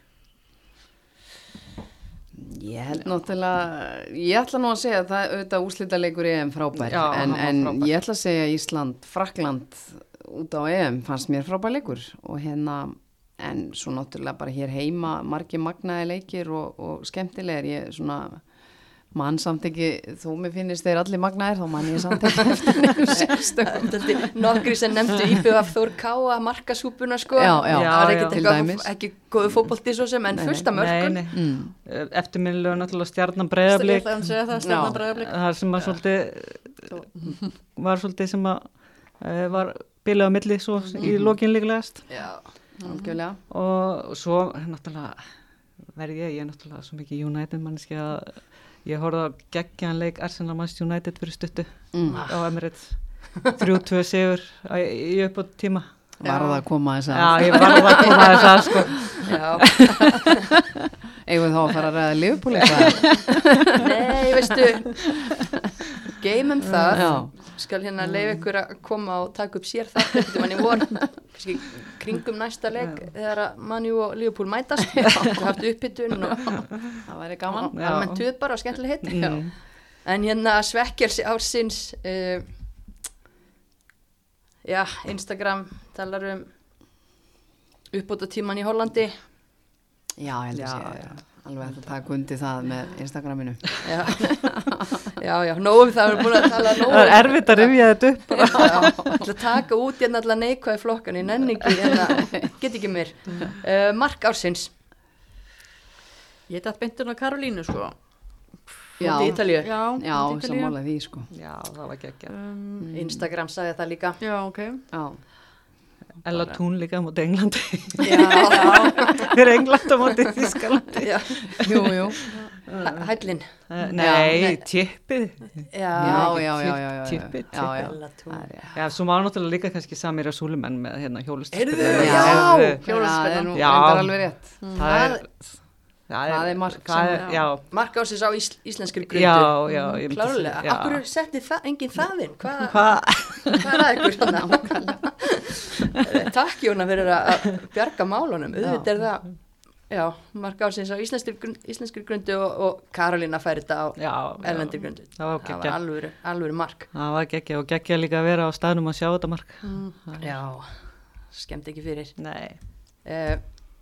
Ég held náttúrulega, ég ætla nú að segja að það auðvitað úslita leikur EM frábær, Já, en, en frábær. ég ætla að segja Ísland, Frakland út á EM fannst mér frábær leikur og hérna, en svo náttúrulega bara hér heima margi magnaði leikir og, og skemmtilegir, ég svona mann samt ekki, þú mér finnist þeir allir magnaðir, þá mann ég samt ekki eftir nefnum sérstökum. Nokkri sem nefndu IBF Þór Káa markasúpuna sko Já, já. það Já, já. eitthvað, dæmis. ekki góðu fótbolti svo sem en Nei, fullt af Nei, mörgum nei. Mm. Eftirminnilegu náttúrulega að segja það, Já. er sem að svolítið, var svolítið sem að uh, var bilið á milli svo í lokin líklegast. Já, Algjörlega. Og svo náttúrulega verði ég, ég er náttúrulega svo mikið United manneski að ég horfði á geggjanleik Arsenal Manchester United fyrir stuttu Mm. á Emirates. 3-2 sigur á- í upp á tíma. Var það að koma þess Já, að, ég var að koma að þess að sko. já, eigum við þá að fara að ræða Liverpool eitthvað? nei, veistu geymum það. Já. skal hérna leiða ykkur að koma og taka upp sér það þetta mann í vor. Kannski kringum næsta leik þegar að Manju og Liverpool mætast. Og haft upphittun og Það væri gaman. Já. almennt tuð bara og skemmtileg hitt Mm. en hérna svekkjars ársins uh, já, Instagram talar um uppbúta tíman í Hollandi. Já, ég held að já. Alveg að taka undir það með Instagraminu. já, já, já nógum það við erum búin að tala nógum Það er erfitt að rifja þetta upp. Já, já, taka út hérna allar neikvæði flokkan í nenni ekki, hérna, get ekki mér uh, Mark ársins Ég dætt beintun á Karolínu, sko. Já. Já, já, sammála því, sko. Já, það var geggjað. Um, Instagram sagði það líka já, ok. Já, Ella Tún líka á móti Englandi. já, já, Fyrir England á móti Þískalandi. já. jú, jú. Hæ- hællin nei. tippið. já, Já, já, já, já, er svo var náttúrulega líka kannski Samir að Súlumenn með hérna hjólustöld. Heyrðu, já. Já, það er Það er, Það er mark það er, já, Mark ársins á ís, íslenskri grundu. já, já. ég myndi klárlega, akkur setti það, enginn þaðinn hvað Hvað? hvað er að ykkur þannig takk Jóna fyrir að að bjarga málunum. Auðvitað er það já, Mark á íslenskri, grund, íslenskri grundu og, og Karolina færi þetta á já. grundu. Það var það var alvöru, alvöru Mark. Það var geggja og geggja líka að vera á staðnum að sjá þetta mark. já, skemmt ekki fyrir. Nei. uh,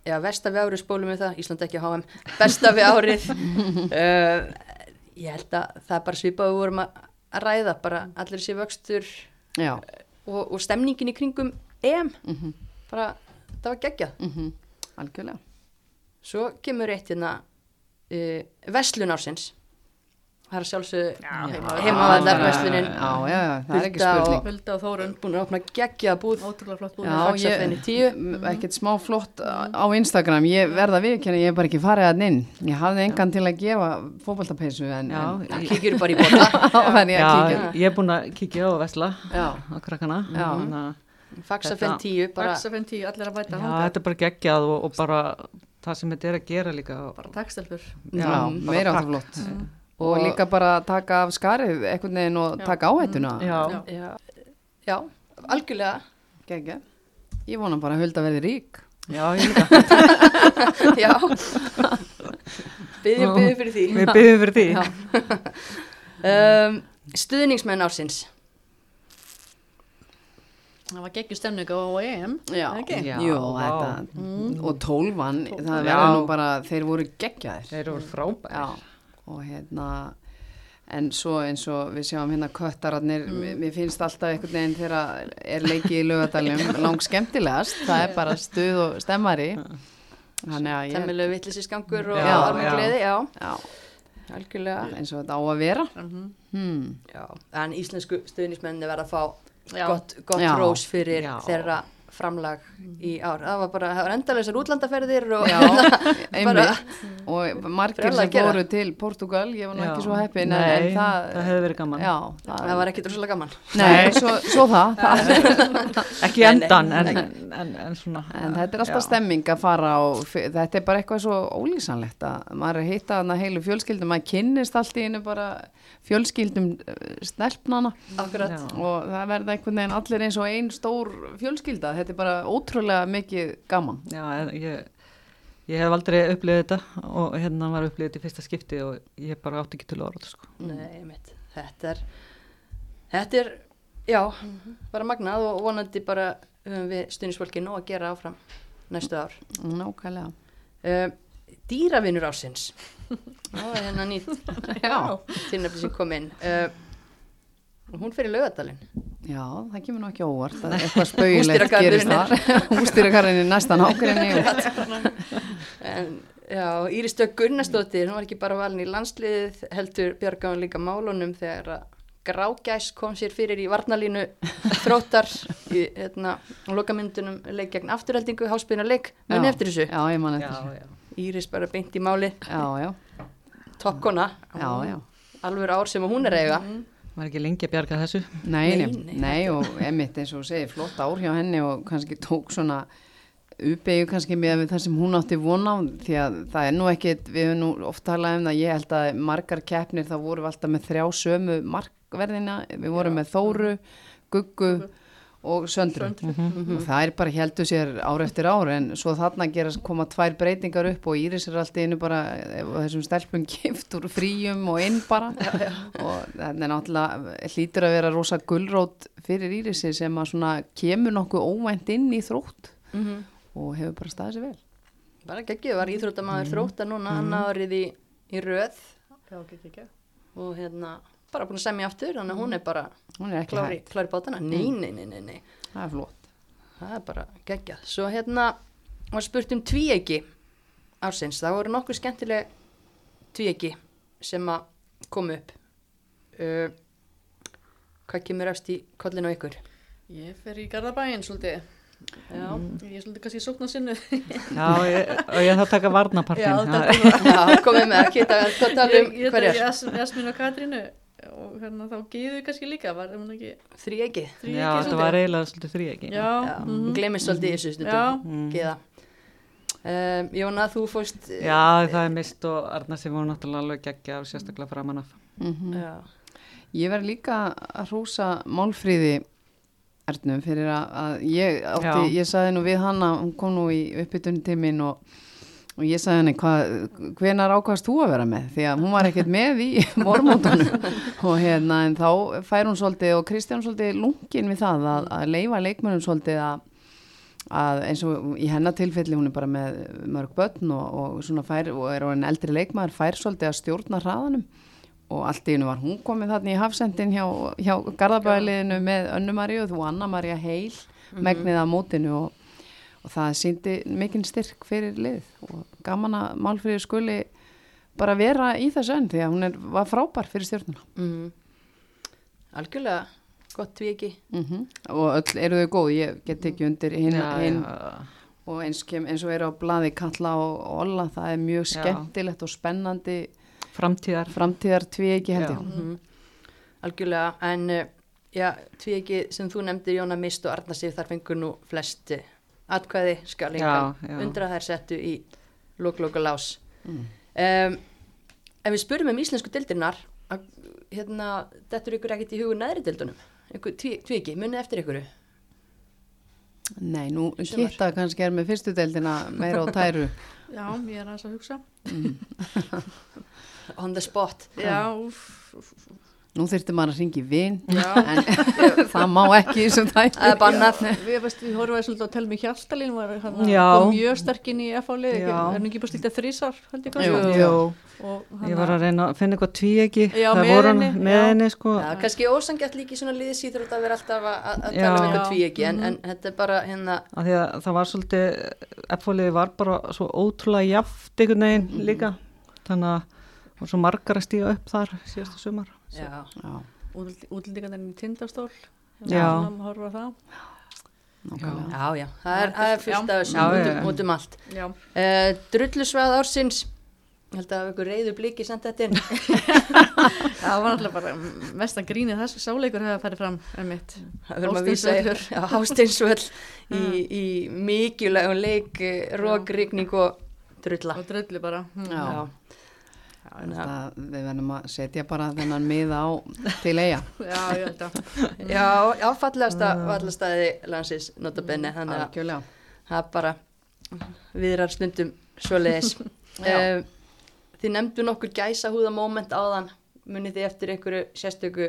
já, versta við árið spólum við það. Ísland ekki á HM, besta við árið. Uh, ég held að það er bara svipað við vorum að ræða bara allir þessi vöxtur Já, og, og stemningin í kringum EM. Mhm, bara, það var geggjað. Mhm, algjörlega. svo kemur eitt hérna uh, Veslun ársins það er sjálfsög heimavallar Veslunin Já, já, já, það er ekki Hulda og- og Þórun, búin að opna geggjað búð ótrúlega flott búið. Já, ég, 10 m- ekkert smá flott á Instagram, ég verða viðkynna, ég hef bara ekki farið að inn. Ég hafði engan til að gefa fótballtapeysu en, ég- kíkjur bara í bóta að ég er búin að kíkja á Vesla, Já, á krakkana. Já. Þannig að- Faxafenn Þetta- 10 bara Baksa 50, allir að bæta þetta er bara geggjað og, og bara það sem þetta er að gera líka. og- Bara takkstelfur. já, meira pakk. Flott. Og líka bara taka af skarið einhvern veginn og taka áhættuna. Já, Já. já, já, algjörlega Gekja. Ég vona bara að Hulda verði rík. já, ég líka. já byggjum byggjum fyrir því Við byggjum fyrir því. um, stuðningsmenn ársins Það var geggjur stemning á EM. Já, ekki? Já, vá. þetta, og tólfan, það Já. verður nú bara, þeir voru geggjaðir. Þeir eru frábæri. Og hérna, en svo eins og við sjáum hérna köttararnir, mér finnst alltaf einhvern veginn þegar er leikið í lögadalum lang skemmtilegast, það er bara stuð og stemmari. Þannig að ég, temmilegu vittlisisgangur og Já, almenn já. gleði, já, já, algjörlega eins og þetta á að vera. Mhm. Hmm. já. en íslensku stuðningsmenni verða að fá Já. gott, gott Já. rós fyrir Já. þeirra framlag í ár. Það var bara, það var endalegsar útlandaferðir og Já, bara, einmitt. og margir sem fóru til Portugal, ég var nú Já. ekki svo heppin en, Nei, en það, það hefði verið gaman. já, það var ekkit rosalega gaman. Nei, svo, svo það, það Ekki endan, en, en, en svona. En þetta er alltaf já. stemming að fara og þetta er bara eitthvað svo ólýsanlegt að maður er hitta þarna heilu fjölskyldum, maður kynnist allt í einu bara fjölskyldum uh, stelpnana og það verða einhvern veginn allir eins og ein stór fjölskylda, þetta er bara ótrúlega mikið gaman. Já, ég, ég hef aldrei upplifið þetta og hérna var upplifið þetta í fyrsta skipti og ég bara átti ekki til orð, sko. nei, mitt þetta er þetta er, já, bara magnað og vonandi bara höfum við stuðningsfólki nóg að gera áfram næstu ár Nákvæmlega. uh, dýravinur ásins það er hérna nýtt Já. tilnefni sem kom inn uh, hún fer í laugadalinn Já, það kemur nú ekki óvart að eitthvað spauðilegt gerist þar. Hústýrakarinn er næstan ákveðinni og en já, Íris Dögg Gunnarsdóttir hún var ekki bara valin í landsliðið heldur bjarga hún líka málunum þegar að grágæs kom sér fyrir í varnalínu þróttar í hérna, lokamyndunum leik gegn afturheldingu, háspilna leik, Já. eftir þessu Já, ég man eftir þessu. já. Íris bara beint í máli, Já, já, toppkona já, já. alveg ár sem hún er eiga Var ekki lengi að bjarga þessu? Nei, nei, Nei, nei, og emitt eins og þú segir, flott ár hjá henni og kannski tók svona uppeyju kannski með það sem hún átti vona á því að það er nú ekkit, við höfum nú oft talað um það, ég held að margar keppnir þá vorum við alltaf með þrjá sömu markverðina, við vorum með Þóru, Guggu og Söndru og það er bara heldur sér ár eftir ár en svo þarna gerast koma tvær breytingar upp og Íris er alltaf einu bara eh, þessum stelpum gift úr fríum og inn bara. Og þetta er náttúrulega hlýtur að vera rosa gullrót fyrir Írisi sem að svona kemur nokkuð óvænt inn í þrótt mm og hefur bara staðið sér vel. Bara geggið, var íþróttamaður þróttar núna annað árið í, í röð. Já, ekki. og hérna bara búin að semja aftur, þannig að hún er bara hún er ekki klári, klári bátana, nei, nei, nei, nei, nei. Það er flott. Það er bara geggjað. Svo hérna var spurt um tvíegi ársins, það voru nokkuð skemmtileg tvíegi sem að koma upp. Uh, hvað kemur efst í kollinu á ykkur? Ég fer í Garðabæinn svolítið. já, Ég er svolítið kannski sókn á sinnu. Já, ég, og ég að taka varnapartin. Já, það- komið með að geta hvað tala um Ég hverjar, er Jas- Jasmín og Katrínu og hérna þá geðu kannski líka, var hún ekki? Þríegi þrý Já, þetta var eiginlega svolítið þrý ekki. Já, já, mhm. gleymist svolítið í þessu stundum. Geða um, Jóna, þú fórst Já, það er mist og Arna sem var náttúrulega alveg geggja og sérstaklega framan af. mm já, Ég verð líka að hrósa Málfríði Ernum fyrir að, að ég átti, Já. ég saði nú við hana, hún kom nú í uppbytunni til mín og, og ég saði henni hvað, hvenar ákvæmst þú að vera með? Því að hún var ekkert með í vormótunum og hérna en þá fær hún svolítið og Kristján svolítið lungin við það að, að leifa leikmönum svolítið að að eins og í hennar tilfelli hún er bara með mörg börn og, og svona fær og er orðin eldri leikmaður fær svolítið að stjórna hraðanum. Og allt í hennu var hún komið þarna í hafsendin hjá, hjá Garðabæliðinu með Önnu Maríu og þú Anna María Heil megnið að mótinu og, og það síndi mikinn styrk fyrir lið. Og gaman að Málfríður skuli bara vera í þessu önn því að hún er, var frábær fyrir stjórnuna mm, algjörlega gott tvíegi mm og öll eru þau góð, ég get ekki undir hinn Já, hin, já. og eins, kem, eins og eru á blaði Kalla og, Olla, það er mjög skemmtilegt og spennandi Framtíðar. framtíðar tvegi held Já. ég. Mhm. algjörlega. En uh, já, tvíegi sem þú nefndir Jóna Mist og Arna Sif þar fengur nú flest uh, atkvæði Já, já. undra þær settu í lók-lóka lás Mm. um, ef við spurum um íslensku dildirinnar að, hérna, dettur ykkur ekkert í hugun neðri dildunum ykkur tvíegi, munið eftir ykkur Nei, nú. Kitta kannski er með fyrstu deildina meira á tæru Já, ég er aðeins að hugsa. on the spot Já, úff, úff, úff. Nú þyrfti maður að ringi vin Já. en það má ekki sem þætti Það er bannað. Við, veist, við horfum að svolítið að tala mig Hjaltalín var mjög sterkinn í FH-lið, er hann ekki bara slítið þrísar, held ég kannski. Jú, Og ég var að reyna að finna eitthvað tví ekki. Já, það voru henni, hann með henni sko. Já, kannski ósangjart líki svona liðsýður að vera alltaf að, að að tala um eitthvað Já. tvíegi en, en þetta er bara hérna Af því að það var svolítið, F-fóliði var bara svo ótrúlega jaft einhvern veginn Mhm. líka. Þannig að það var svo margar að stíga upp þar síðastu sumar. Útlendingarnir í tindastól. Já. Horfa á það. nákvæmlega. já, já, það er, það er fullt af þessu út, um, út um allt uh, Drullusvað ársins ég held að hafa ykkur reyðu bliki sendt þetta inn Það var alltaf bara mestan grínið þess sáleikur hefði farið fram mitt. Það verðum að vísa í Hásteinsvöll í, í mikilvægum leik eh, rók, rigning og drulla Og dröllu bara. Mm. Já. Já. Að Við verðum að setja bara þennan miða á til eiga Já, ég held að. Já, já, fallegasta vallastæði landsins notabenni, þannig að Algjörlega það bara viðrar stundum svoleiðis. Já. um, þið nefndu nokkur gæsahúða moment áðan, munið þið eftir einhverju sérstöku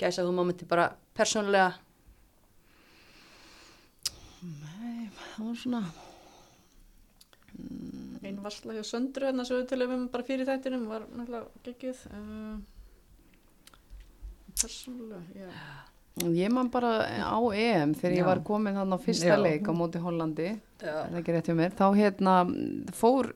gæsahúða momenti bara persónulega? Það var svona Einn varsla hjá Söndru hérna svo við tölum um bara fyrir þættinum var náttúrulega geggjuð uh, persónulega, já Ég man bara á EM þegar ég Já. var komin hann á fyrsta Já. leik á móti Hollandi, mér, þá hérna fór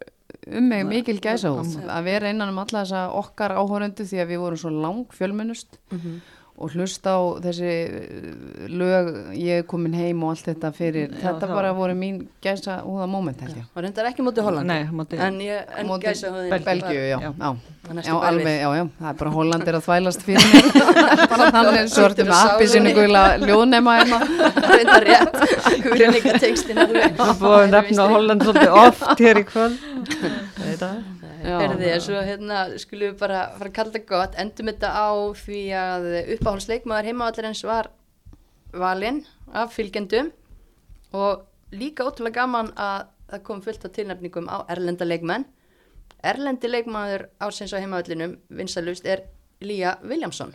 um mig mikil gæsahúð að vera innan um alla þessa okkar áhórundu því að við vorum svo lang fjölmennust Mhm. Og hlusta á þessi eh, lög, ég er komin heim og allt þetta fyrir, Já, þetta það bara var- voru mín gæsahúða moment held ég. Og reyndar ekki mútið Holland. Nei, móti, En, ég, en Móti gæsa hóðin. Belgíu, já, Já. já. Við. alveg, já, já, það er bara Holland er að þvælast fyrir mér bara þannig svo ertu með appi sinni guðla ljóðnema hérna Reyndar rétt. Við erum líka tekstin alveg. Svo búið að nefna Holland svolítið oft hér í kvöld. Þetta. Já. Erði, en svo hérna skulum við bara fara að kalla þetta gott, endum þetta á því að uppáhaldsleikmaður heimavallarins var valinn af fylgjendum og líka ótrúlega gaman að það kom fullt af tilnefningum á erlenda leikmenn. Erlendi leikmaður ársins á heimavallinum, vinsalust, er Lía Williamson.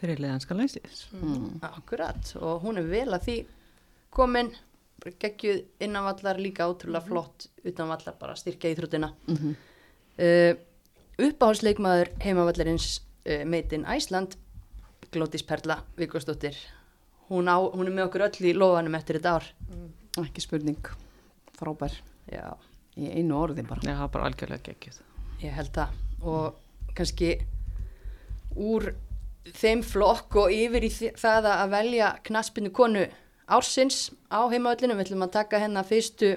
Fyrir leðanska læstis. Akkurat, og hún er vel að því komin, bara geggjuð innanvallar líka ótrúlega flott utanvallar bara styrkja íþróttina. Mm -hmm. uh, uppáhaldsleikmaður heimavallarins uh, meitin Æsland, Glótis Perla Vigosdóttir. Hún, á, hún er með okkur öll í lofanum eftir þetta ár. ekki spurning, frábær Já, í einu orði bara það er bara algjörlega geggjuð. ég held það. Og kannski úr þeim flokk og yfir í það að velja knaspinu konu ársins á heimavallinu, við ætlum að taka hennar fyrstu,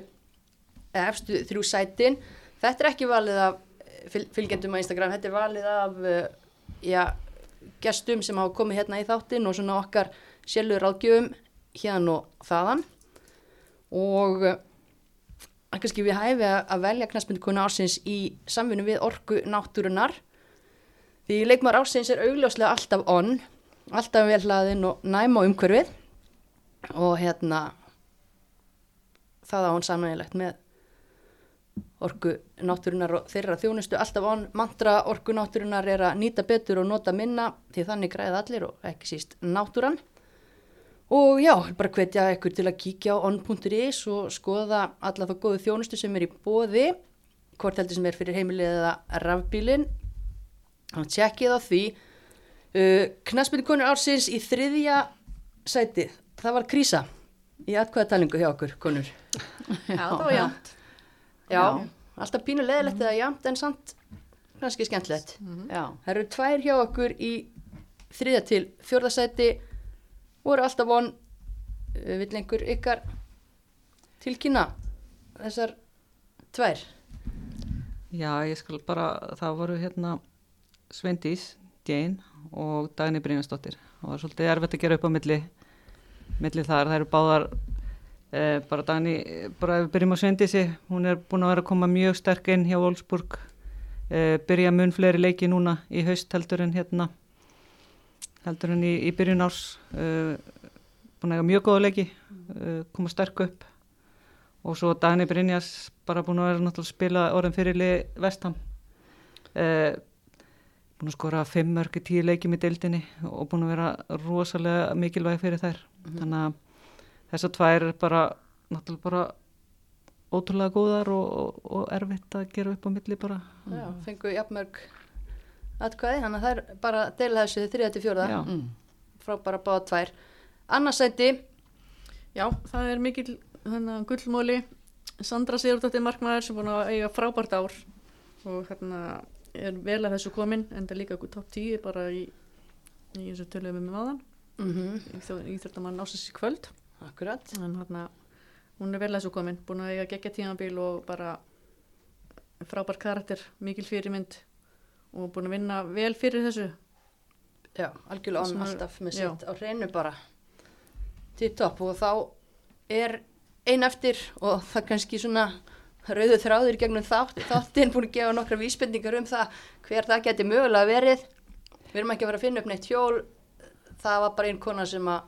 efstu þrjú sætin. Þetta er ekki valið af eh, fyl, fylgjendum á Instagram, þetta er valið af uh, já, gestum sem hafa komið hérna í þáttin og svona okkar sjálfur ráðgjöfum hérna og þaðan. Og uh, kannski við hæfi að, velja knaspindukonu ársins í samvinnu við orku náttúrunar því leikmar ársins er augljóslega alltaf onn alltaf vel hlaðinn og næm á umhverfið og hérna það á hún samnægilegt með orku náttúrunar og þeirra þjónustu alltaf onn mantra orku náttúrunar er að nýta betur og nota minna því þannig græða allir og ekki síst náttúran Og já, bara hvetja ykkur til að kíkja á on.is og skoða alla þá góðu þjónustu sem er í bóði, hvort heldur sem er fyrir heimilið eða rafbílin. Að tjekkið á því. Uh, Knaspinu konur ársins í þriðja sæti, það var krísa í atkvæðatalingu hjá okkur, konur. Já, það var jæmt. Já, alltaf pínu leðilegt eða jæmt en samt kannski skemmtilegt. Já, Það eru tvær hjá okkur í þriðja til fjórða sæti voru alltaf von uh, vill einhver ykkar tilkynna þessar tvær Já, ég skal bara, það voru hérna Sveindís, Jane og Dagni Brynjarsdóttir. Það var svolítið erfitt að gera upp á milli, milli þar. Það eru báðar, eh, bara Dagni, bara ef við byrjum á Sveindísi, hún er búin að vera að koma mjög sterk inn hjá Wolfsburg, eh, byrja mun fleiri leiki núna í haust heldur en hérna, heldur en í, í byrjun árs, eh, búin að eiga mjög góða leiki, eh, koma sterk upp. Og svo Dagni Brynjas bara búin að vera náttúrulega að spila orðin fyrirli vestam eh, búin að skora fimm mörg í tíu leikjum í deildinni og búin að vera rosalega mikilvæg fyrir þær. Þannig að þessar tvær er bara náttúrulega bara ótrúlega góðar og, og, og erfitt að gera upp á milli bara. Já, fengu jafnmörg atkvæði, þannig að það er bara deila þessu þriða til fjórða. Já. mm. frá bara báða tvær. Annarsæti, Já, það er mikil gullmóli. Sandra Sigurdóttir markmaður sem búin að eiga frábært ár. Og hérna er vel að þessu komin en það er líka top 10 bara í, í þessu töluðum um áðan. Mm í þjóttamann ásins í kvöld. Akkurat. En hérna hún er vel að þessu komin búin að eiga geggja tímabíl og bara frábært karakter, mikil fyrirmynd og búin að vinna vel fyrir þessu. Já, algjörlega er- alltaf með sitt á hreinu bara. Tipp topp og þá er ein eftir og það kannski svona rauðu þráður gegnum þátt, þáttinn búin að gefa nokkra vísbendingar um það hver það geti mögulega verið. Við erum ekki að vera að finna upp neitt hjól. Það var bara einn kona sem að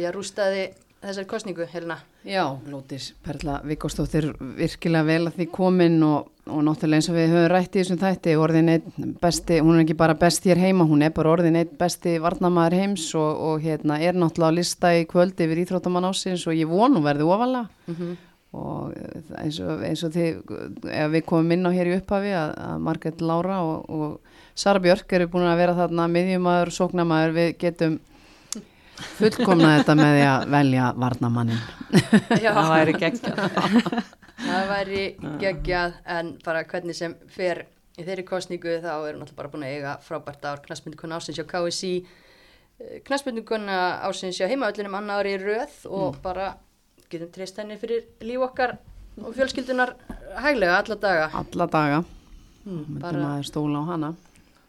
já, rústaði þessari kostningu, Helena. Já, Lótis Perla Vigostóttir virkilega vel að því komin og, og náttúrulega eins og við höfum rætt í þessum þætti orðin eitt besti, hún er ekki bara best hér heima, hún er bara orðin eitt besti varnamaður heims og, og hérna er náttúrulega á lista í kvöldi yfir íþróttamann ásins og ég vonu verði ofalega. Mm -hmm. Og eh, eins og, eins og þið ef við komum inn á hér í upphafi að, að Margrét Lára og, og Sara Björk eru búin að vera þarna miðjumæður, sóknamaður, við getum fullkomna þetta með því að velja varnamannin Já, það væri geggjað. Það væri geggjað en bara hvernig sem fer í þeirri kostningu þá erum náttúrulega bara búin að eiga frábært ár. Knastmyndikona ásins hjá KSI knastmyndikona ásins hjá heimaöllinum annar ári í röð og bara getum treyst henni fyrir líf okkar og fjölskyldunar hæglega alla daga. Alla daga. Hmm, myndum bara, maður stóla á hana.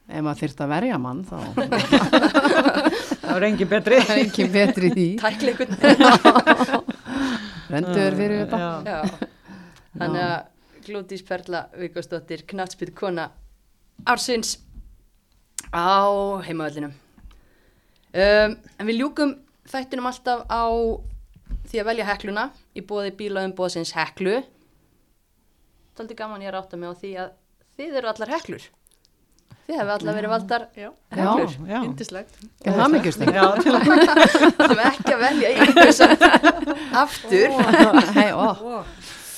Ef maður þyrft að verja mann þá það var engin betri. Er ekki betri því. Tækleikun rendur fyrir þetta. Já. Já, þannig að Glódís Perla Vikosdóttir knastmynd kona ársins á heimaöllinum um, en við ljúkum þættinum alltaf á því að velja hekluna í bóði bílaðum bóðsins heklu. Daldi gaman ég að rátta mig á því að þið eru allar heklur. Þið hefur allar verið valdar Já, heklur. Já, já. yndislegt. Það er að Það er ekki að velja aftur. Hei, ó,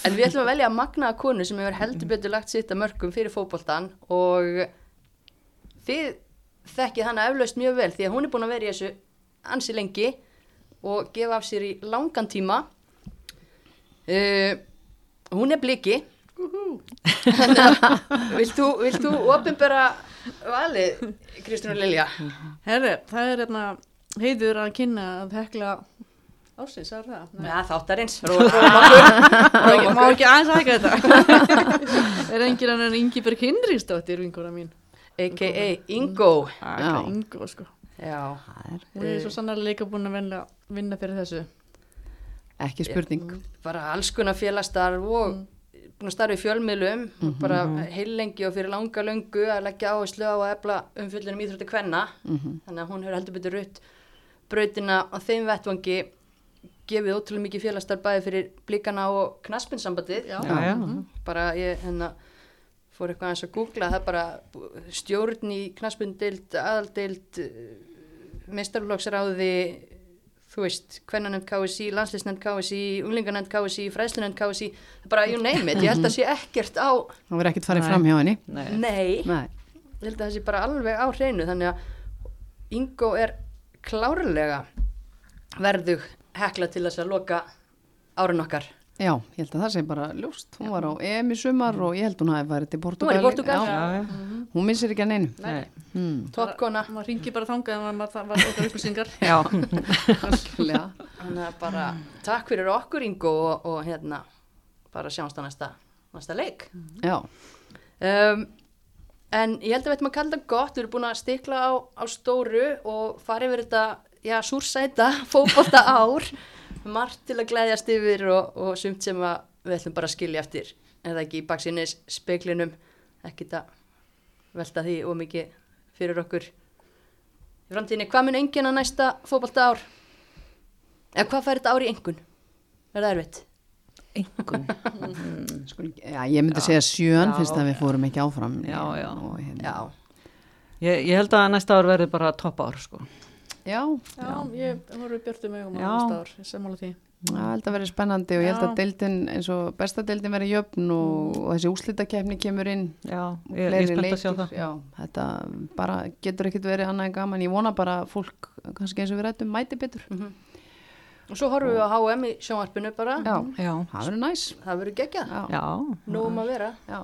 En við ætlum að velja magnaða konu sem hefur heldur betur lagt sitt að mörgum fyrir fótboltan og þið þekkið hana eflaust mjög vel því að hún er búin að vera í þessu ansi lengi og gefa af sér í langan tíma. Uh, hún er bliki. Vilt þú, vilt þú opinbera valið, Kristján og Lilja? Herri, það er hérna heiður að kynna að hekla ásins, það er það? Nei. Já, þáttarins. Má ekki, aðeins aðeins þetta Er enginn annar Ingiberg Hinriksdóttir vinkora mín A.k.a. Ingo. Ingo sko Já. Hún er svo sannarlega líka búin að vinna, vinna fyrir þessu. Ekki spurning. Bara alls konar félagstarf og búin að starfa í fjölmiðlum. Bara heilengi og fyrir langa löngu að leggja áherslu á að efla umfyllunum íþrótti kvenna. Þannig að hún hefur heldur betur rutt brautina á þeim vettvangi gefið ótrúlega mikið félagstarf bæði fyrir blíkana og knaspinsambandið Já. Já, já. bara ég hérna fór eitthvað eins að googla. Það er bara stjórn í knaspindild, aðaldild meistarflokksráði þú veist, kvennanemnd KSI, landslisnefnd KSI, unglinganemnd KSI, fræslunemnd KSI, bara you name it, ég held að sé ekkert á, það verður ekkert farið fram hjá henni Nei. nei, Nei. ég held að það sé bara alveg á hreinu, þannig að Ingo er klárlega verðug hekla til þess að loka árun okkar. Já, ég held að það sé bara ljóst hún var á EM í sumar og ég held hún hafi farið til Hún var Portugal í Portúgal. Já, Já, já. hún missir ekki að neinu Nei. hmm. Toppkona, maður ringi bara þangað maður það var eitthvað upplýsingar Já. Algjörlega. þannig að bara takk fyrir okkur Ingo og, og hérna bara sjáumst á næsta, næsta leik. Já, Um, en ég held að við ættum að kalla þetta gott, við erum búin að stikla á, á stóru og fara yfir þetta, já, súrsæta, fótbolta ár, margt til að glæðjast yfir og, og sumt sem að við ætlum bara að skilja eftir, eða ekki í baksinnis speklinum, ekki að velta því og mikið fyrir okkur í framtíðinni. Hvað mun enginn að næsta fótbolta ár? Eða hvað fær þetta ár í engun? Er það erfitt? Engun. Skul, já, ég myndi segja sjön Já, fyrst að við já. fórum ekki áfram Já, já. Og, hérna, Já, Ég, ég held að næsta ár verði bara topp ár, sko. Já, Já, ég horfði björtu mig um Já. á næsta ár, ég sammála því. Já, ég held að verði spennandi og ég held að deildin eins og besta deildin verði jöfn og, og þessi úslitakefni kemur inn Já, ég, ég er spennt að sjá það. Já, þetta bara getur ekkit verið annað en gaman. Ég vona bara fólk, kannski eins og við rættum mæti betur. Og svo horfum við á HM í sjónvarpinu bara, Já, Já. það verður næs. Það verður geggjað, Já, Já. nú um að vera. já.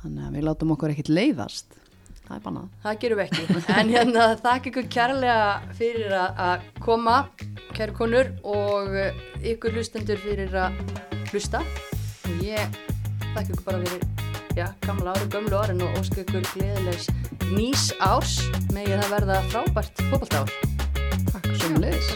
Þannig að við látum okkur ekkit leiðast Það er bannað Það gerum við ekki. En hérna þakka ykkur kærlega fyrir að- að koma, kæru konur, og eh, ykkur hlustendur fyrir að hlusta. Og ég þakka ykkur bara fyrir, já, gamla ári, gömlu árin og óska ykkur gleðilegs nýs árs. Megið það verða frábært fótbolta ár. Takk sem leiðis.